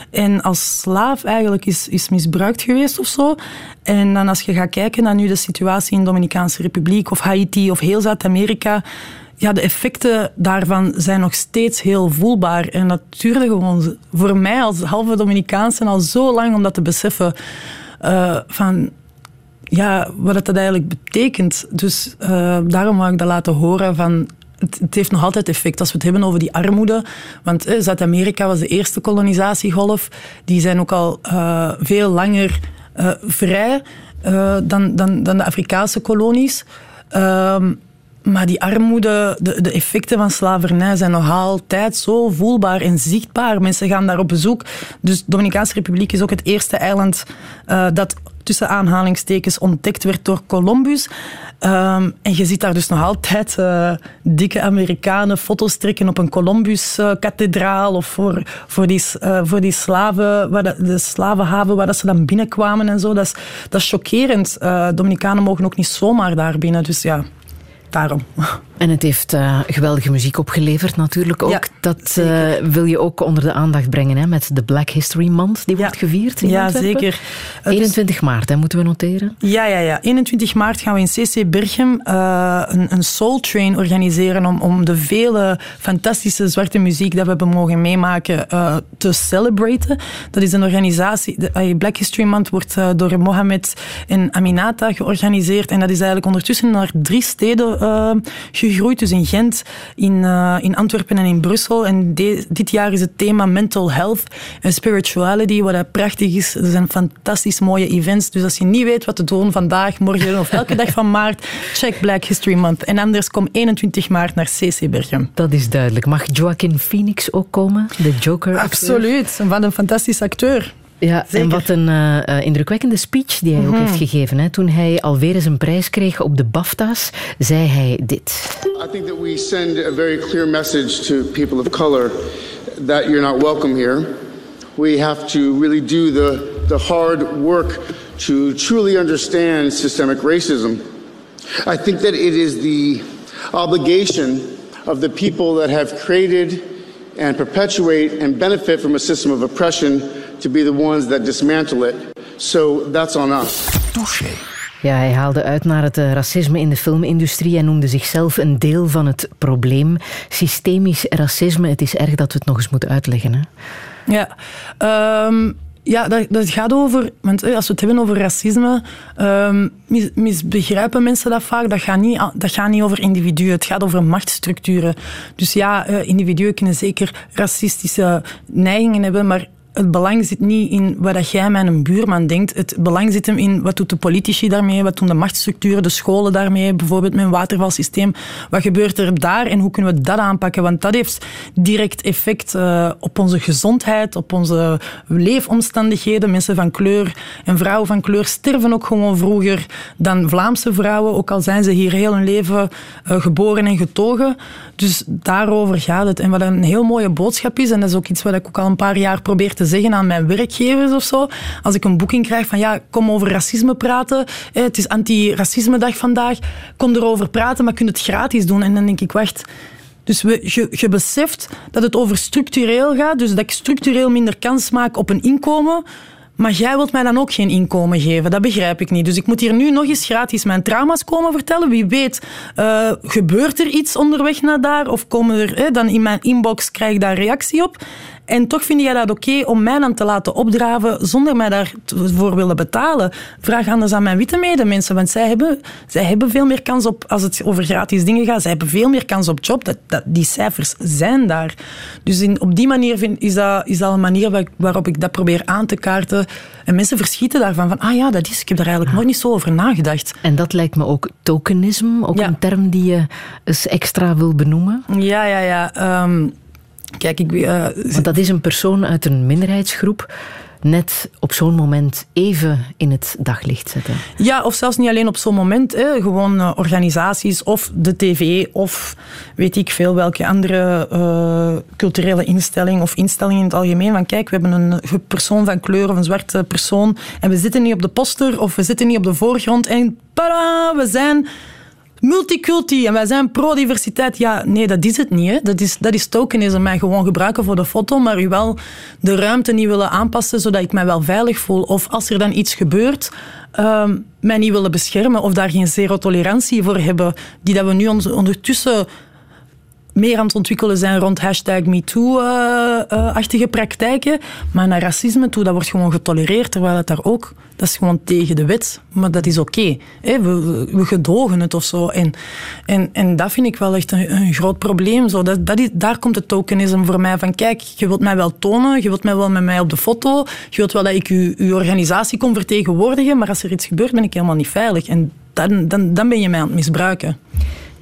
En als slaaf eigenlijk is, is misbruikt geweest of zo. En dan als je gaat kijken naar nu de situatie in de Dominicaanse Republiek of Haiti of heel Zuid-Amerika ja, de effecten daarvan zijn nog steeds heel voelbaar. En gewoon voor mij als halve Dominicaanse al zo lang om dat te beseffen. Uh, van ja, wat dat eigenlijk betekent. Dus uh, daarom wou ik dat laten horen van het, heeft nog altijd effect als we het hebben over die armoede. Want eh, Zuid-Amerika was de eerste kolonisatiegolf. Die zijn ook al veel langer vrij dan, dan, dan de Afrikaanse kolonies. Ehm, maar die armoede, de, de, effecten van slavernij zijn nog altijd zo voelbaar en zichtbaar. Mensen gaan daar op bezoek. Dus de Dominicaanse Republiek is ook het eerste eiland uh, dat tussen aanhalingstekens ontdekt werd door Columbus. Um, en je ziet daar dus nog altijd uh, dikke Amerikanen foto's trekken op een Columbus-kathedraal uh, of voor, voor, die, voor die slaven, waar de, de, slavenhaven waar dat ze dan binnenkwamen en zo. Dat is, dat is chockerend. Dominicanen mogen ook niet zomaar daar binnen. Dus ja, daarom. En het heeft uh, geweldige muziek opgeleverd natuurlijk ook. Ja, dat uh, wil je ook onder de aandacht brengen hè, met de Black History Month. Die ja. wordt gevierd in Ja, Antwerpen. zeker. 21 maart hè, moeten we noteren. Ja, ja, ja. 21 maart gaan we in CC Berchem uh, een, een Soul Train organiseren om, om de vele fantastische zwarte muziek dat we hebben mogen meemaken te celebraten. Dat is een organisatie, de Black History Month wordt door Mohamed en Aminata georganiseerd en dat is eigenlijk ondertussen naar drie steden gegroeid. Dus in Gent, in, uh, in Antwerpen en in Brussel. En de, dit jaar is het thema mental health en spirituality, wat prachtig is. Er zijn fantastisch mooie events. Dus als je niet weet wat te doen vandaag, morgen of elke dag van maart, check Black History Month. En anders kom 21 maart naar CC Bergen. Dat is duidelijk. Mag Joaquin Phoenix ook komen? De Joker? Absoluut. Wat een fantastische acteur. Ja, Zeker. en wat een uh, indrukwekkende speech die hij mm -hmm. ook heeft gegeven. Hè. Toen hij alweer eens een prijs kreeg op de BAFTA's, zei hij dit. I think that we send a very clear message to people of color that you're not welcome here. We have to really do the, the hard work to truly understand systemic racism. I think that it is the obligation of the people that have created and perpetuate and benefit from a system of oppression to be the ones that dismantle it. So that's on us. Touché. Ja, hij haalde uit naar het racisme in de filmindustrie en noemde zichzelf een deel van het probleem. Systemisch racisme, het is erg dat we het nog eens moeten uitleggen. Hè? Ja, um, ja dat, dat, gaat over... Want als we het hebben over racisme, um, mis, misbegrijpen mensen dat vaak. Dat gaat, niet, dat gaat niet over individuen, het gaat over machtsstructuren. Dus ja, individuen kunnen zeker racistische neigingen hebben, maar het belang zit niet in wat jij met een buurman denkt. Het belang zit hem in wat doet de politici daarmee, wat doen de machtsstructuren, de scholen daarmee, bijvoorbeeld met een watervalsysteem. Wat gebeurt er daar en hoe kunnen we dat aanpakken? Want dat heeft direct effect uh, op onze gezondheid, op onze leefomstandigheden. Mensen van kleur en vrouwen van kleur sterven ook gewoon vroeger dan Vlaamse vrouwen, ook al zijn ze hier heel hun leven uh, geboren en getogen. Dus daarover gaat het. En wat een heel mooie boodschap is, en dat is ook iets wat ik ook al een paar jaar probeer te te zeggen aan mijn werkgevers of zo. Als ik een boeking krijg van ja, kom over racisme praten. Het is anti-racisme-dag vandaag. Kom erover praten, maar kun het gratis doen. En dan denk ik, wacht. Dus we, je, je beseft dat het over structureel gaat. Dus dat ik structureel minder kans maak op een inkomen. Maar jij wilt mij dan ook geen inkomen geven. Dat begrijp ik niet. Dus ik moet hier nu nog eens gratis mijn trauma's komen vertellen. Wie weet, uh, gebeurt er iets onderweg naar daar? Of komen er, eh, dan in mijn inbox krijg ik daar reactie op? En toch vind jij dat oké om mij dan te laten opdraven zonder mij daarvoor willen betalen. Vraag anders aan mijn witte medemensen, want zij hebben, zij hebben veel meer kans op, als het over gratis dingen gaat, zij hebben veel meer kans op job. Dat, dat, die cijfers zijn daar. Dus in, op die manier vind, is, dat, is dat een manier waarop ik dat probeer aan te kaarten. En mensen verschieten daarvan, van ah ja, dat is, ik heb daar eigenlijk nog niet zo over nagedacht. En dat lijkt me ook tokenisme, ook een term die je eens extra wil benoemen. Ja, ja, ja. Ehm, kijk, ik... Uh, Want dat is een persoon uit een minderheidsgroep net op zo'n moment even in het daglicht zetten. Ja, of zelfs niet alleen op zo'n moment. Hè. Gewoon uh, organisaties of de tv of weet ik veel welke andere uh, culturele instelling of instelling in het algemeen. Van kijk, we hebben een persoon van kleur of een zwarte persoon en we zitten niet op de poster of we zitten niet op de voorgrond en tada, we zijn multiculti en wij zijn pro-diversiteit. Ja, nee, dat is het niet. Hè. Dat, is, dat is tokenisme. Mij gewoon gebruiken voor de foto, maar u wel de ruimte niet willen aanpassen zodat ik mij wel veilig voel. Of als er dan iets gebeurt, uh, mij niet willen beschermen of daar geen zero tolerantie voor hebben, die dat we nu ondertussen meer aan het ontwikkelen zijn rond hashtag MeToo-achtige praktijken. Maar naar racisme toe, dat wordt gewoon getolereerd, terwijl het daar ook... Dat is gewoon tegen de wet, maar dat is oké. We, we, gedogen het of zo. En, en, en dat vind ik wel echt een, groot probleem. Zo. Dat, dat is, daar komt het tokenisme voor mij van, kijk, je wilt mij wel tonen, je wilt mij wel met mij op de foto, je wilt wel dat ik je, uw organisatie kon vertegenwoordigen, maar als er iets gebeurt, ben ik helemaal niet veilig. En dan, dan, dan ben je mij aan het misbruiken.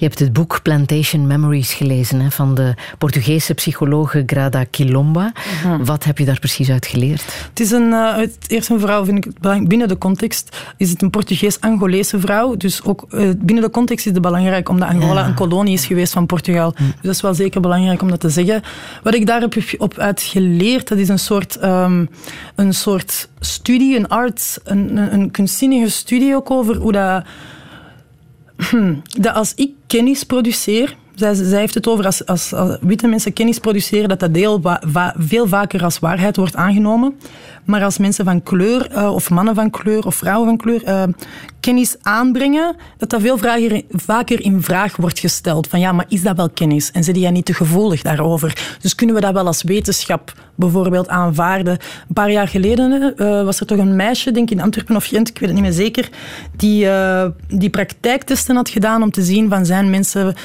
Je hebt het boek Plantation Memories gelezen hè, van de Portugese psychologe Grada Quilomba. Mhm. Wat heb je daar precies uit geleerd? Het is een, uh, eerst een vrouw, vind ik binnen de context, is het een Portugees-Angolese vrouw. Dus ook uh, binnen de context is het belangrijk omdat Angola een kolonie is geweest van Portugal. Dus dat is wel zeker belangrijk om dat te zeggen. Wat ik daar heb op uit geleerd, dat is een soort, um, een soort studie, een arts, een, een, een kunstzinnige studie ook over hoe dat dat als ik kennis produceer, zij, zij heeft het over als, als, witte mensen kennis produceren, dat dat deel veel vaker als waarheid wordt aangenomen. Maar als mensen van kleur, uh, of mannen van kleur, of vrouwen van kleur, uh, kennis aanbrengen, dat dat veel vaker in vraag wordt gesteld. Van ja, maar is dat wel kennis? En zit jij niet te gevoelig daarover? Dus kunnen we dat wel als wetenschap bijvoorbeeld aanvaarden? Een paar jaar geleden uh, was er toch een meisje, denk ik in Antwerpen of Gent, ik weet het niet meer zeker, die, die praktijktesten had gedaan om te zien van zijn mensen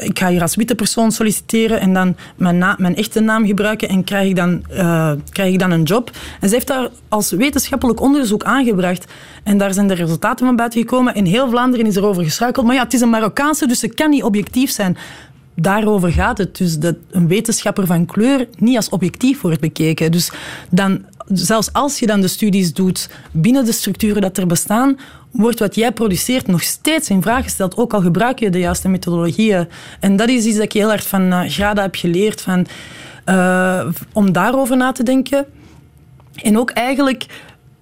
ik ga hier als witte persoon solliciteren en dan mijn, mijn echte naam gebruiken en krijg ik, dan, uh, krijg ik dan een job. En ze heeft daar als wetenschappelijk onderzoek aangebracht. En daar zijn de resultaten van buiten gekomen. In heel Vlaanderen is er over gestruikeld. Maar ja, het is een Marokkaanse, dus ze kan niet objectief zijn. Daarover gaat het. Dus dat een wetenschapper van kleur niet als objectief wordt bekeken. Dus dan, zelfs als je dan de studies doet binnen de structuren dat er bestaan, wordt wat jij produceert nog steeds in vraag gesteld, ook al gebruik je de juiste methodologieën. En dat is iets dat ik heel erg van uh, Grada heb geleerd, van, uh, om daarover na te denken. En ook eigenlijk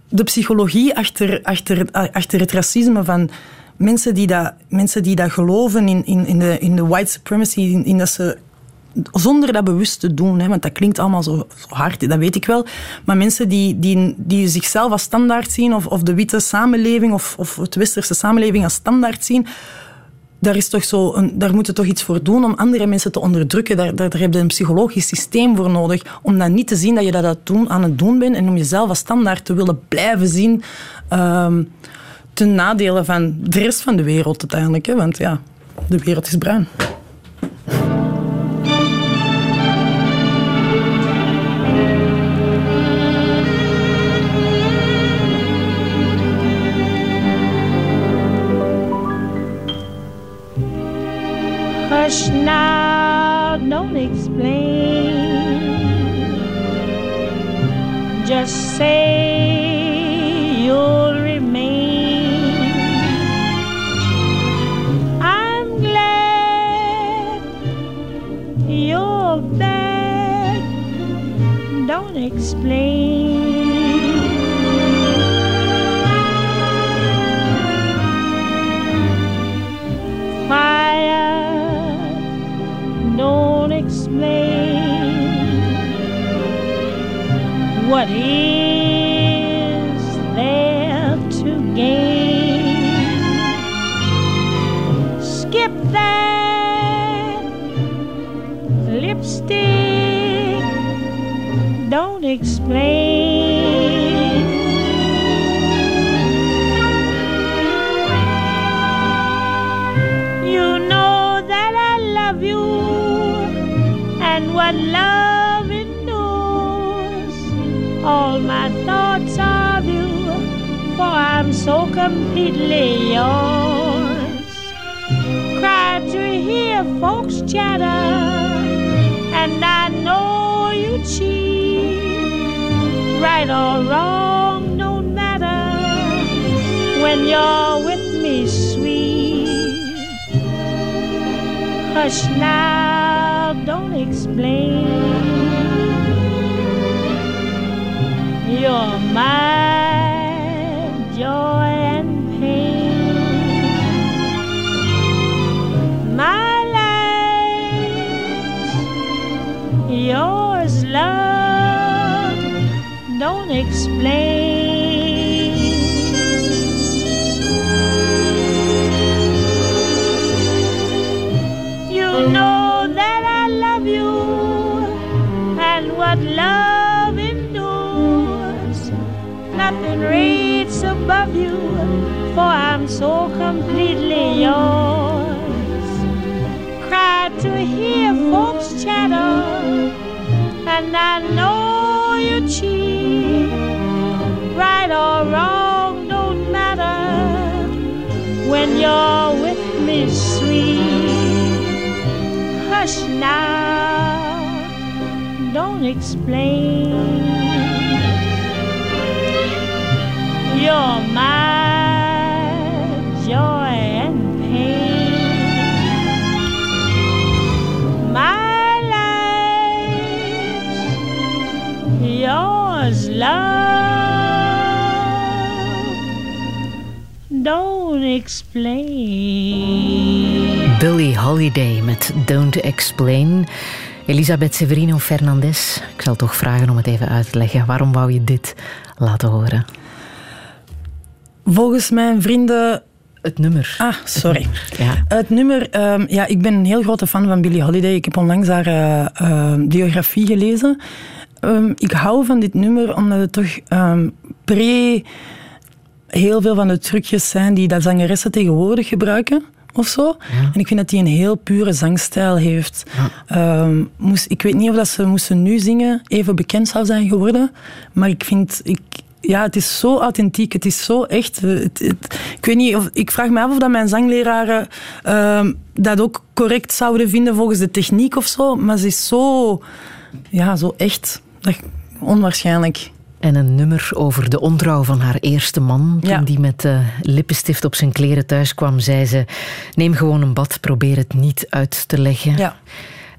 de psychologie achter, achter, achter het racisme van mensen die dat, mensen die dat geloven in, in, in, de, in de white supremacy, in, in dat ze zonder dat bewust te doen, hè, want dat klinkt allemaal zo, zo, hard, dat weet ik wel. Maar mensen die, die, die zichzelf als standaard zien, of, of de witte samenleving, of, of het westerse samenleving als standaard zien, daar, is toch zo een, daar moeten toch iets voor doen om andere mensen te onderdrukken. Daar, daar, heb je een psychologisch systeem voor nodig. Om dan niet te zien dat je dat doen, aan het doen bent en om jezelf als standaard te willen blijven zien um, ten nadele van de rest van de wereld uiteindelijk. Hè? Want ja, de wereld is bruin. Don't explain. Just say you'll remain. I'm glad you're back. Don't explain. What is there to gain? Skip that lipstick don't explain. You know that I love you and what love. All my thoughts of you, for I'm so completely yours. Cry to hear folks chatter, and I know you cheat. Right or wrong, don't matter when you're with me, sweet. Hush now, don't explain. You're my joy and pain. My life's yours, love. Don't explain. Nothing rates above you, for I'm so completely yours. Cry to hear folks chatter, and I know you cheat. Right or wrong, don't matter when you're with me, sweet. Hush now, don't explain. Explain. Billie Holiday met Don't Explain. Elisabeth Severino Fernandez. Ik zal toch vragen om het even uit te leggen. Waarom wou je dit laten horen? Volgens mijn vrienden... Het nummer. Ah, sorry. Ja. Het nummer... ehm, ja, ik ben een heel grote fan van Billie Holiday. Ik heb onlangs haar eh, ehm, biografie gelezen. Ehm, ik hou van dit nummer omdat het toch ehm, pre... Heel veel van de trucjes zijn die dat zangeressen tegenwoordig gebruiken. Of zo. En ik vind dat hij een heel pure zangstijl heeft. Ehm, moest, ik weet niet of dat ze moesten nu zingen even bekend zou zijn geworden. Maar ik vind... Ik, ja, het is zo authentiek, het is zo echt. Het- het- ik weet niet of ik vraag me af of dat mijn zangleraren ehm, dat ook correct zouden vinden volgens de techniek of zo. Maar ze is zo, ja, zo echt. Dat, onwaarschijnlijk. En een nummer over de ontrouw van haar eerste man. Toen Ja. die met eh, lippenstift op zijn kleren thuis kwam, zei ze... Neem gewoon een bad, probeer het niet uit te leggen. Ja.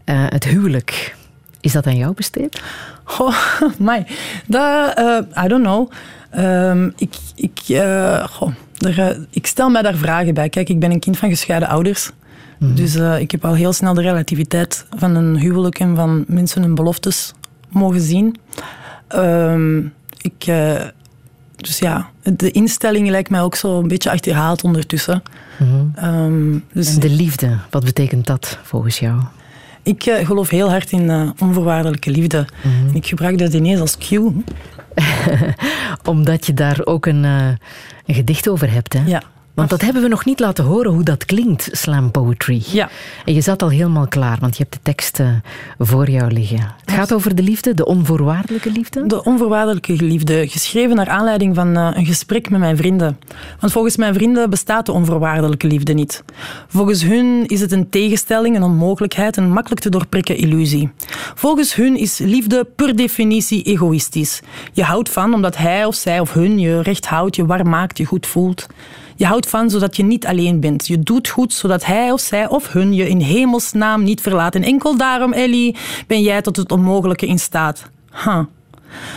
Eh, het huwelijk, is dat aan jou besteed? Goh, my. Dat, eh, I don't know. Ehm, ik, ik, goh, er, ik stel mij daar vragen bij. Kijk, ik ben een kind van gescheiden ouders. Dus eh, ik heb al heel snel de relativiteit van een huwelijk en van mensen hun beloftes mogen zien. Ehm, ik, eh, dus ja, de instelling lijkt mij ook zo een beetje achterhaald ondertussen. Ehm, dus En de liefde, wat betekent dat volgens jou? ik eh, geloof heel hard in eh, onvoorwaardelijke liefde. En ik gebruik dat ineens als cue. Omdat je daar ook een, een gedicht over hebt, hè? Ja. Want dat hebben we nog niet laten horen hoe dat klinkt, slam poetry. Ja. En je zat al helemaal klaar, want je hebt de tekst eh, voor jou liggen. Het gaat over de liefde, de onvoorwaardelijke liefde. De onvoorwaardelijke liefde, geschreven naar aanleiding van eh, een gesprek met mijn vrienden. Want volgens mijn vrienden bestaat de onvoorwaardelijke liefde niet. Volgens hun is het een tegenstelling, een onmogelijkheid, een makkelijk te doorprikken illusie. Volgens hun is liefde per definitie egoïstisch. Je houdt van omdat hij of zij of hun je recht houdt, je warm maakt, je goed voelt. Je houdt van zodat je niet alleen bent. Je doet goed zodat hij of zij of hun je in hemelsnaam niet verlaat. En enkel daarom, Ellie, ben jij tot het onmogelijke in staat. Huh.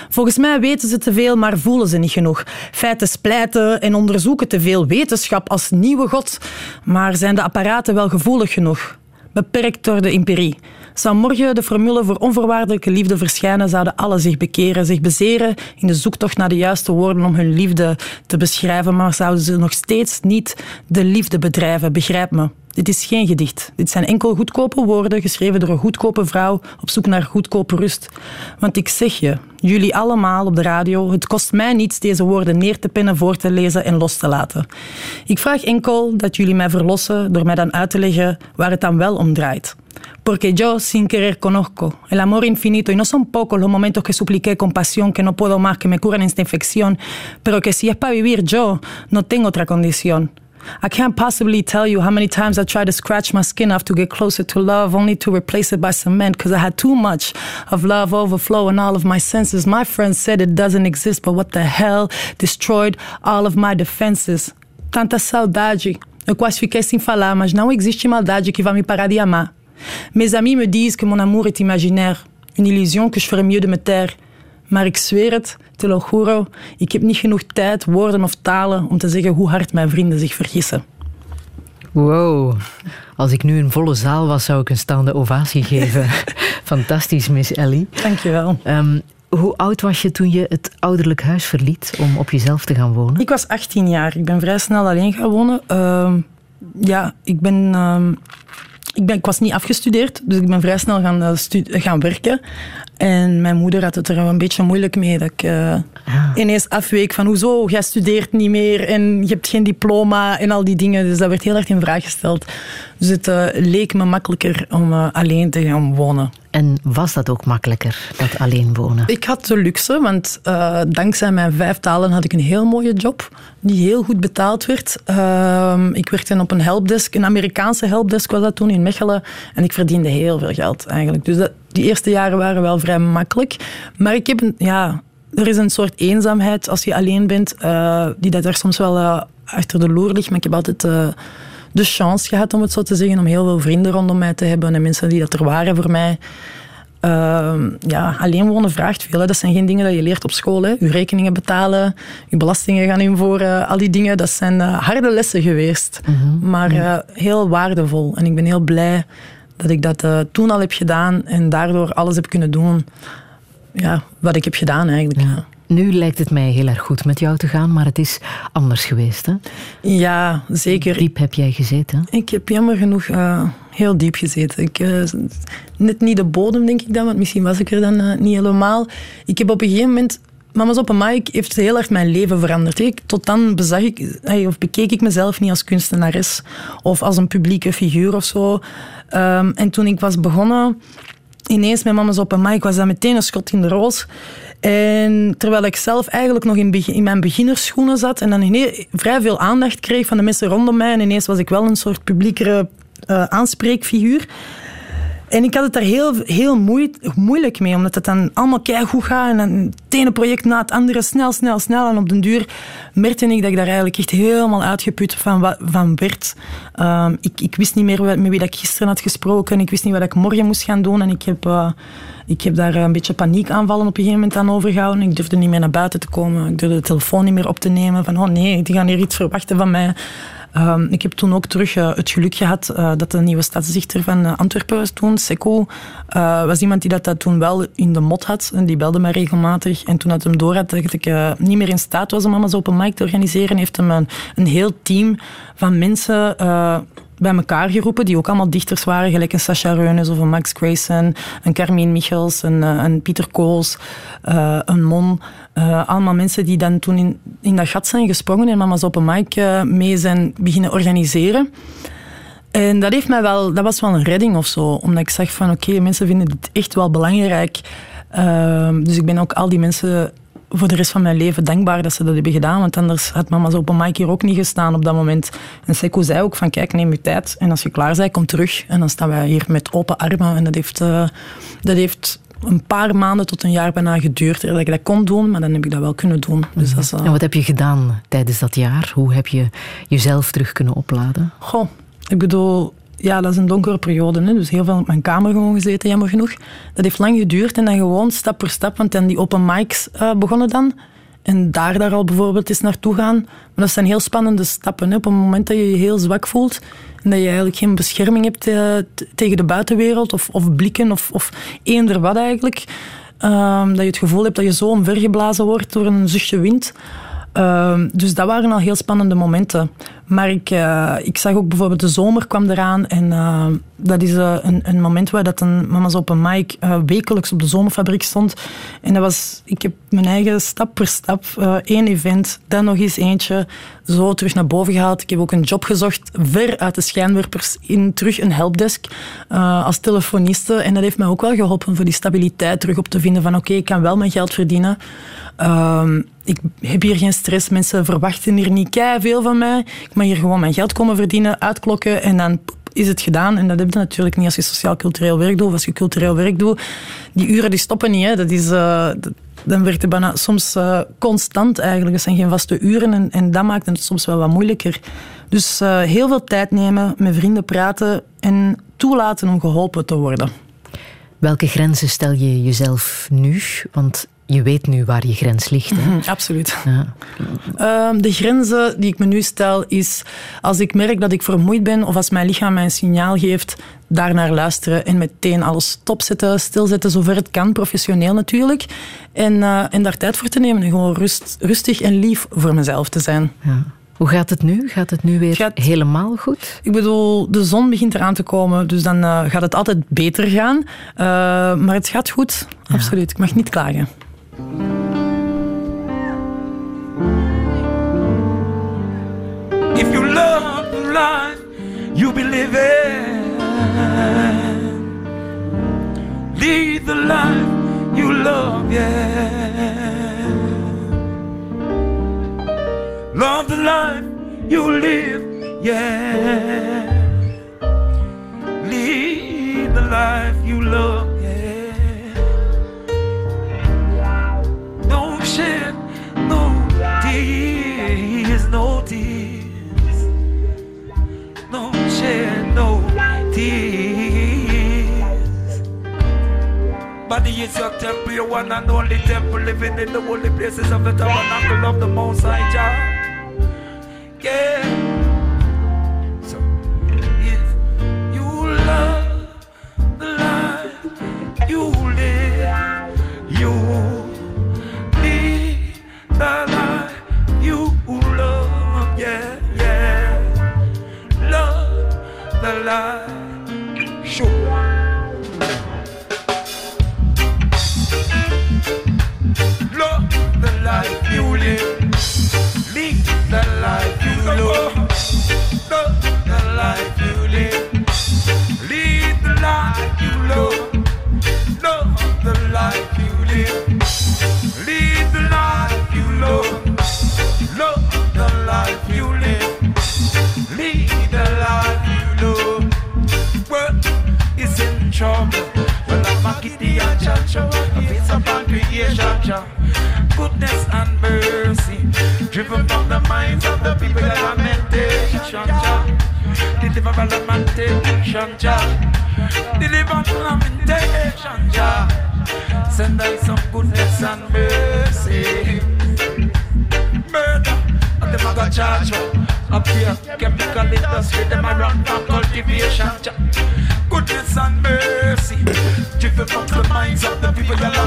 Volgens mij weten ze te veel, maar voelen ze niet genoeg. Feiten splijten en onderzoeken te veel wetenschap als nieuwe god. Maar zijn de apparaten wel gevoelig genoeg? Beperkt door de imperie. Zou morgen de formule voor onvoorwaardelijke liefde verschijnen, zouden allen zich bekeren, zich bezeren in de zoektocht naar de juiste woorden om hun liefde te beschrijven, maar zouden ze nog steeds niet de liefde bedrijven, begrijp me. Dit is geen gedicht. Dit zijn enkel goedkope woorden, geschreven door een goedkope vrouw op zoek naar goedkope rust. Want ik zeg je, jullie allemaal op de radio, het kost mij niets deze woorden neer te pennen, voor te lezen en los te laten. Ik vraag enkel dat jullie mij verlossen door mij dan uit te leggen waar het dan wel om draait. Porque yo, sin querer, conozco el amor infinito y no son pocos los momentos que supliqué con pasión que no puedo más, que me curan esta infección, pero que si es para vivir yo, no tengo otra condición. I can't possibly tell you how many times I tried to scratch my skin off to get closer to love, only to replace it by cement because I had too much of love overflow in all of my senses. My friends said it doesn't exist, but what the hell destroyed all of my defenses? Tanta saudade. Eu quase fiquei sem falar, mas não existe maldade que vá me parar de amar. Mes amis me disent que mon amour est imaginaire, une illusion que je ferais mieux de me taire. Maar ik zweer het, ik heb niet genoeg tijd, woorden of talen om te zeggen hoe hard mijn vrienden zich vergissen. Wow. Als ik nu een volle zaal was, zou ik een staande ovatie geven. Fantastisch, Miss Ellie. Dankjewel. Um, hoe oud was je toen je het ouderlijk huis verliet om op jezelf te gaan wonen? Ik was 18 jaar. Ik ben vrij snel alleen gaan wonen. Uh, ja, ik ben... Uh, ik, ben, ik was niet afgestudeerd, dus ik ben vrij snel gaan, uh, gaan werken. En mijn moeder had het er een beetje moeilijk mee. Dat uh, ineens afweek van hoezo, jij studeert niet meer en je hebt geen diploma en al die dingen. Dus dat werd heel erg in vraag gesteld. Dus het uh, leek me makkelijker om uh, alleen te gaan wonen. En was dat ook makkelijker, dat alleen wonen? Ik had de luxe, want dankzij mijn vijf talen had ik een heel mooie job die heel goed betaald werd. Ehm, ik werkte op een helpdesk, een Amerikaanse helpdesk was dat toen in Mechelen. En ik verdiende heel veel geld eigenlijk. Dus dat, die eerste jaren waren wel vrij makkelijk. Maar ik heb een, ja, er is een soort eenzaamheid als je alleen bent, uh, die dat er soms wel uh, achter de loer ligt. Maar ik heb altijd uh, de chance gehad, om het zo te zeggen, om heel veel vrienden rondom mij te hebben en mensen die dat er waren voor mij. Ja, alleen wonen vraagt veel. Hè. Dat zijn geen dingen dat je leert op school. Hè. Je rekeningen betalen, je belastingen gaan invoeren, al die dingen. Dat zijn harde lessen geweest, mm -hmm. maar heel waardevol. En ik ben heel blij dat ik dat toen al heb gedaan en daardoor alles heb kunnen doen ja, wat ik heb gedaan eigenlijk. Ja. Nu lijkt het mij heel erg goed met jou te gaan, maar het is anders geweest. Hè? Ja, zeker. Diep heb jij gezeten? Ik heb jammer genoeg uh, heel diep gezeten. Ik, uh, net niet de bodem, denk ik dan, want misschien was ik er dan niet helemaal. Ik heb op een gegeven moment Mama's op een mic heeft heel erg mijn leven veranderd. Ik, tot dan bezag ik, of bekeek ik mezelf niet als kunstenares of als een publieke figuur of zo. Um, en toen ik was begonnen, ineens met Mama's op een mic, was dat meteen een schot in de roos. En terwijl ik zelf eigenlijk nog in, in mijn beginnerschoenen zat en dan ineens vrij veel aandacht kreeg van de mensen rondom mij en ineens was ik wel een soort publiekere uh, aanspreekfiguur. En ik had het daar heel, heel moeilijk mee, omdat het dan allemaal goed gaat. En dan het ene project na het andere, snel, snel, snel. En op den duur merkte ik dat ik daar eigenlijk echt helemaal uitgeput van, van werd. Um, ik, ik wist niet meer met wie dat ik gisteren had gesproken. Ik wist niet wat ik morgen moest gaan doen. En ik heb, uh, ik heb daar een beetje paniekaanvallen op een gegeven moment aan overgehouden. Ik durfde niet meer naar buiten te komen. Ik durfde de telefoon niet meer op te nemen. Van, oh nee, die gaan hier iets verwachten van mij. Um, ik heb toen ook terug uh, het geluk gehad uh, dat de nieuwe stadsdichter van uh, Antwerpen was toen, Seco, was iemand die dat, dat toen wel in de mot had. En die belde mij regelmatig. En toen had hem door had dat ik niet meer in staat was om Mama's Open Mic te organiseren, heeft hem een, een heel team van mensen bij elkaar geroepen, die ook allemaal dichters waren, gelijk een Sacha Reunes of een Max Grayson, een Carmine Michels, een, een Pieter Kools, een Mon. Uh, allemaal mensen die dan toen in, in dat gat zijn gesprongen en Mama's Open Mic uh, mee zijn beginnen organiseren. En dat, heeft mij wel, dat was wel een redding of zo, omdat ik zag van oké, mensen vinden dit echt wel belangrijk. dus ik ben ook al die mensen voor de rest van mijn leven dankbaar dat ze dat hebben gedaan. Want anders had mama's open mic hier ook niet gestaan op dat moment. En Seiko zei ook van kijk, neem je tijd. En als je klaar bent, kom terug. En dan staan wij hier met open armen. En dat heeft, uh, dat heeft een paar maanden tot een jaar bijna geduurd dat ik dat kon doen, maar dan heb ik dat wel kunnen doen. Dus dat is, uh... En wat heb je gedaan tijdens dat jaar? Hoe heb je jezelf terug kunnen opladen? Goh, ik bedoel, ja, dat is een donkere periode. Hè. Dus heel veel op mijn kamer gewoon gezeten, jammer genoeg. Dat heeft lang geduurd en dan gewoon stap per stap, want dan die open mics uh, begonnen dan. En daar, daar al bijvoorbeeld eens naartoe gaan. Maar dat zijn heel spannende stappen. Hè. Op het moment dat je je heel zwak voelt en dat je eigenlijk geen bescherming hebt uh, tegen de buitenwereld of, of blikken of, of eender wat eigenlijk. Uh, dat je het gevoel hebt dat je zo omvergeblazen wordt door een zuchtje wind. Uh, dus dat waren al heel spannende momenten. Maar ik, uh, ik zag ook bijvoorbeeld de zomer kwam eraan. En uh, dat is uh, een, een, moment waar dat een mama's op een mic wekelijks op de zomerfabriek stond. En dat was, ik heb mijn eigen stap per stap, één event, dan nog eens eentje, zo terug naar boven gehaald. Ik heb ook een job gezocht, ver uit de schijnwerpers, in terug een helpdesk als telefoniste. En dat heeft mij ook wel geholpen voor die stabiliteit terug op te vinden van oké, ik kan wel mijn geld verdienen. Uh, ik heb hier geen stress. Mensen verwachten hier niet kei veel van mij. Hier gewoon mijn geld komen verdienen, uitklokken en dan is het gedaan. En dat heb je natuurlijk niet als je sociaal-cultureel werk doet of als je cultureel werk doet. Die uren die stoppen niet. Hè. Dat is, uh, dan werkt het bijna soms uh, constant eigenlijk. Dat zijn geen vaste uren en, en dat maakt het soms wel wat moeilijker. Dus uh, heel veel tijd nemen, met vrienden praten en toelaten om geholpen te worden. Welke grenzen stel je jezelf nu? Want je weet nu waar je grens ligt. Hè? Mhm, absoluut. Ja. Uh, de grenzen die ik me nu stel is als ik merk dat ik vermoeid ben of als mijn lichaam mij een signaal geeft, daarnaar luisteren en meteen alles stopzetten, stilzetten, zover het kan, professioneel natuurlijk. En, uh, en daar tijd voor te nemen en gewoon rust, rustig en lief voor mezelf te zijn. Ja. Hoe gaat het nu? Gaat het nu weer gaat, helemaal goed? Ik bedoel, de zon begint eraan te komen, dus dan uh, gaat het altijd beter gaan. Uh, maar het gaat goed, absoluut. Ik mag niet klagen. If you love life, you be living. Lead the life you love, yeah. Love the life you live, yeah. Lead the life you love. Body is your temple, your one and only temple, living in the holy places of the tabernacle of the High Jah. Yeah. So if you love the life you live, you the life you love, yeah, yeah. Love the life, Jah. Goodness and mercy. Driven from the minds of the people that lamentation. Jah. Deliver a lamentation. Jah. Deliver lamentation. Jah. Send us some goodness and mercy. Murder, and them a got charge up here. Chemical industry, them a run from cultivation. Goodness and mercy, driven from the minds of the people that.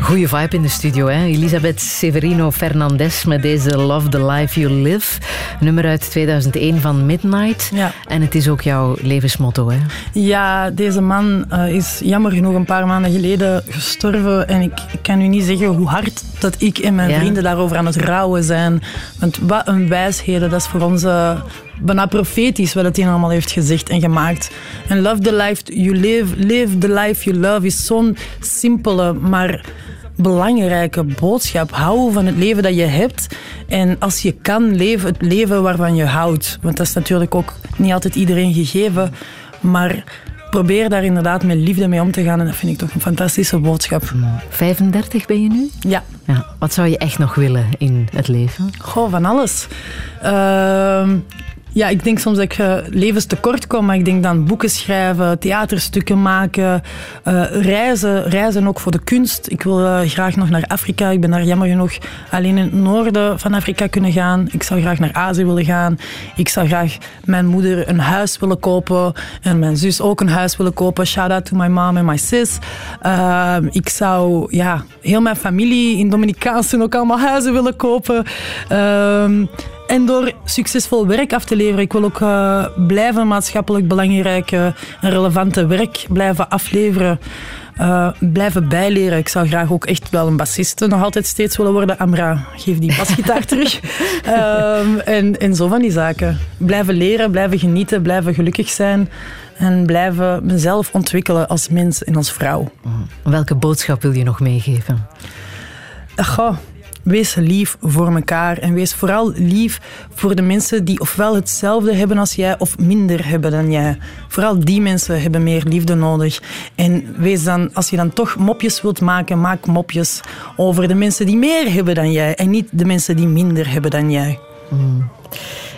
Goeie vibe in de studio, hè? Elisabeth Severino Fernandez met deze Love the Life You Live. Nummer uit 2001 van Midnight. Ja. En het is ook jouw levensmotto, hè? Ja, deze man uh, is jammer genoeg een paar maanden geleden gestorven. En ik, ik, kan u niet zeggen hoe hard dat ik en mijn ja. vrienden daarover aan het rouwen zijn. Want wat een wijsheden, dat is voor ons... Bijna profetisch wat hij allemaal heeft gezegd en gemaakt. En love the life you live, live the life you love is zo'n simpele, maar belangrijke boodschap. Hou van het leven dat je hebt. En als je kan, leef het leven waarvan je houdt. Want dat is natuurlijk ook niet altijd iedereen gegeven. Maar probeer daar inderdaad met liefde mee om te gaan. En dat vind ik toch een fantastische boodschap. 35 ben je nu? Ja. ja. Wat zou je echt nog willen in het leven? Goh, van alles. Uh, ja, ik denk soms dat ik uh, levenstekort kom, maar ik denk dan boeken schrijven, theaterstukken maken, uh, reizen, reizen ook voor de kunst. Ik wil uh, graag nog naar Afrika. Ik ben daar jammer genoeg alleen in het noorden van Afrika kunnen gaan. Ik zou graag naar Azië willen gaan. Ik zou graag mijn moeder een huis willen kopen en mijn zus ook een huis willen kopen. Shout out to my mom en my sis. ik zou ja, heel mijn familie in Dominicaanse ook allemaal huizen willen kopen. En door succesvol werk af te leveren. Ik wil ook eh, blijven maatschappelijk belangrijke en relevante werk blijven afleveren. eh, blijven bijleren. Ik zou graag ook echt wel een bassiste nog altijd steeds willen worden. Amra, geef die basgitaar terug. Ehm, en, en zo van die zaken. Blijven leren, blijven genieten, blijven gelukkig zijn. En blijven mezelf ontwikkelen als mens en als vrouw. Welke boodschap wil je nog meegeven? Goh, wees lief voor elkaar. En wees vooral lief voor de mensen die ofwel hetzelfde hebben als jij of minder hebben dan jij. Vooral die mensen hebben meer liefde nodig. En wees dan, als je dan toch mopjes wilt maken, maak mopjes over de mensen die meer hebben dan jij. En niet de mensen die minder hebben dan jij.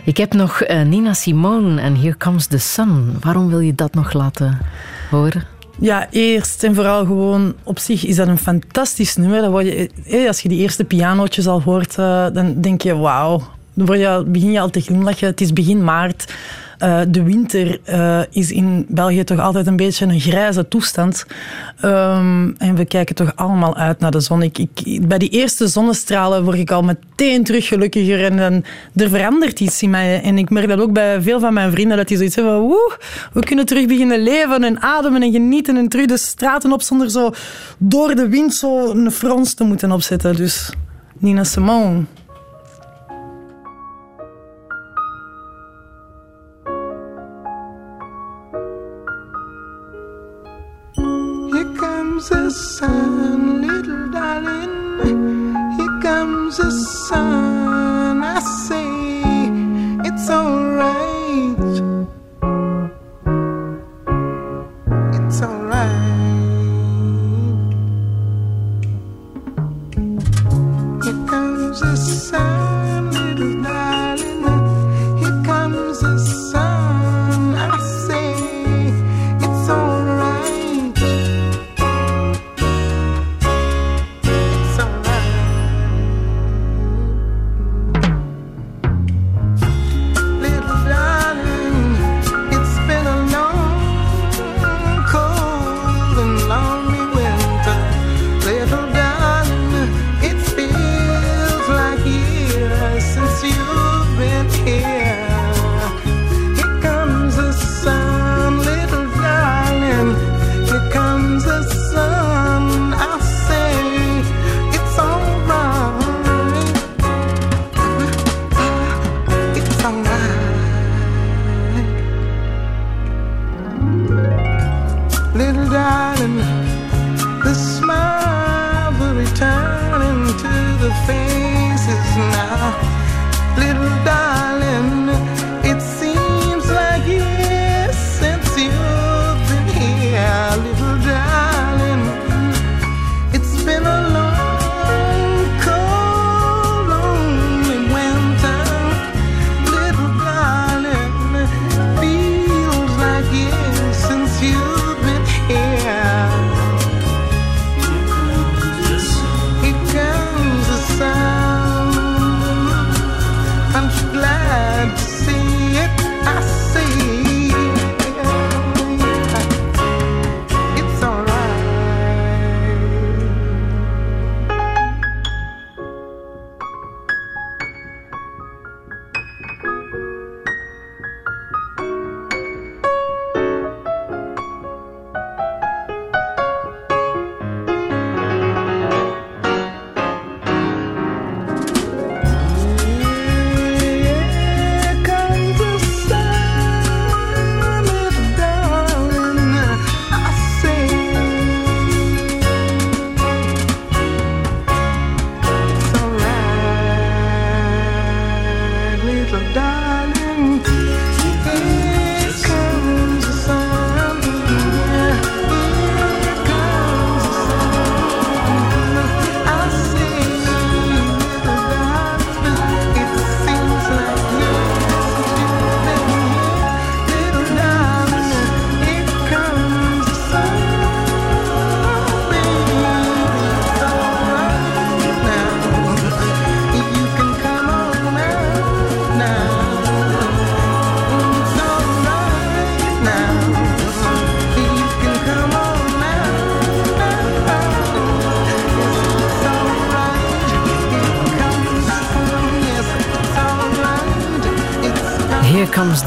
Ik heb nog eh, Nina Simone en Here Comes the Sun. Waarom wil je dat nog laten horen? Ja, eerst en vooral gewoon op zich is dat een fantastisch nummer. Dan word je, eh, als je die eerste pianootjes al hoort, eh, dan denk je wauw. Dan word je, begin je al te glimlachen. Het is begin maart. Eh, de winter eh, is in België toch altijd een beetje een grijze toestand. Ehm, en we kijken toch allemaal uit naar de zon. Ik, ik, bij die eerste zonnestralen word ik al meteen terug gelukkiger. En dan, er verandert iets in mij. En ik merk dat ook bij veel van mijn vrienden. Dat die zoiets hebben van... Woe, we kunnen terug beginnen leven en ademen en genieten. En terug de straten op zonder zo door de wind zo een frons te moeten opzetten. Dus Nina Simone. Comes the sun, little darling. Here comes the sun. I say it's alright.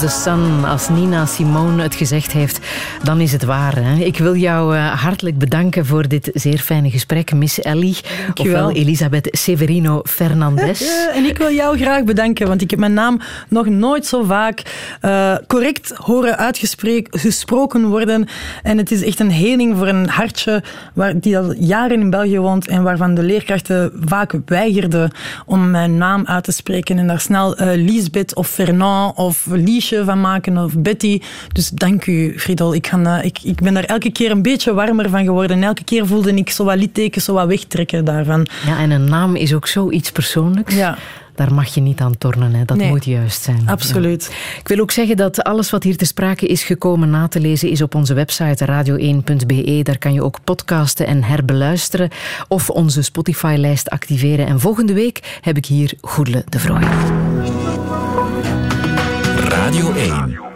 The Sun. Als Nina Simone het gezegd heeft, dan is het waar. Hè? Ik wil jou uh, hartelijk bedanken voor dit zeer fijne gesprek, Miss Ellie. Ofwel Elisabeth Severino Fernandez. en ik wil jou graag bedanken, want ik heb mijn naam nog nooit zo vaak uh, correct horen uitgesproken worden. En het is echt een heling voor een hartje waar, die al jaren in België woont en waarvan de leerkrachten vaak weigerden om mijn naam uit te spreken en daar snel uh, Lisbeth of Fernand of Liesje van maken of Betty. Dus dank u, Friedel. Ik, ga, uh, ik, ik ben daar elke keer een beetje warmer van geworden. En elke keer voelde ik zo wat littekens, zo wat wegtrekken daarvan. Ja, en een naam is ook zoiets persoonlijks. Ja daar mag je niet aan tornen. Hè. Dat nee, moet juist zijn. Absoluut. Ja. Ik wil ook zeggen dat alles wat hier te sprake is gekomen na te lezen is op onze website radio1.be. Daar kan je ook podcasten en herbeluisteren of onze Spotify-lijst activeren. En volgende week heb ik hier Goedele de Vrooy. Radio AIM.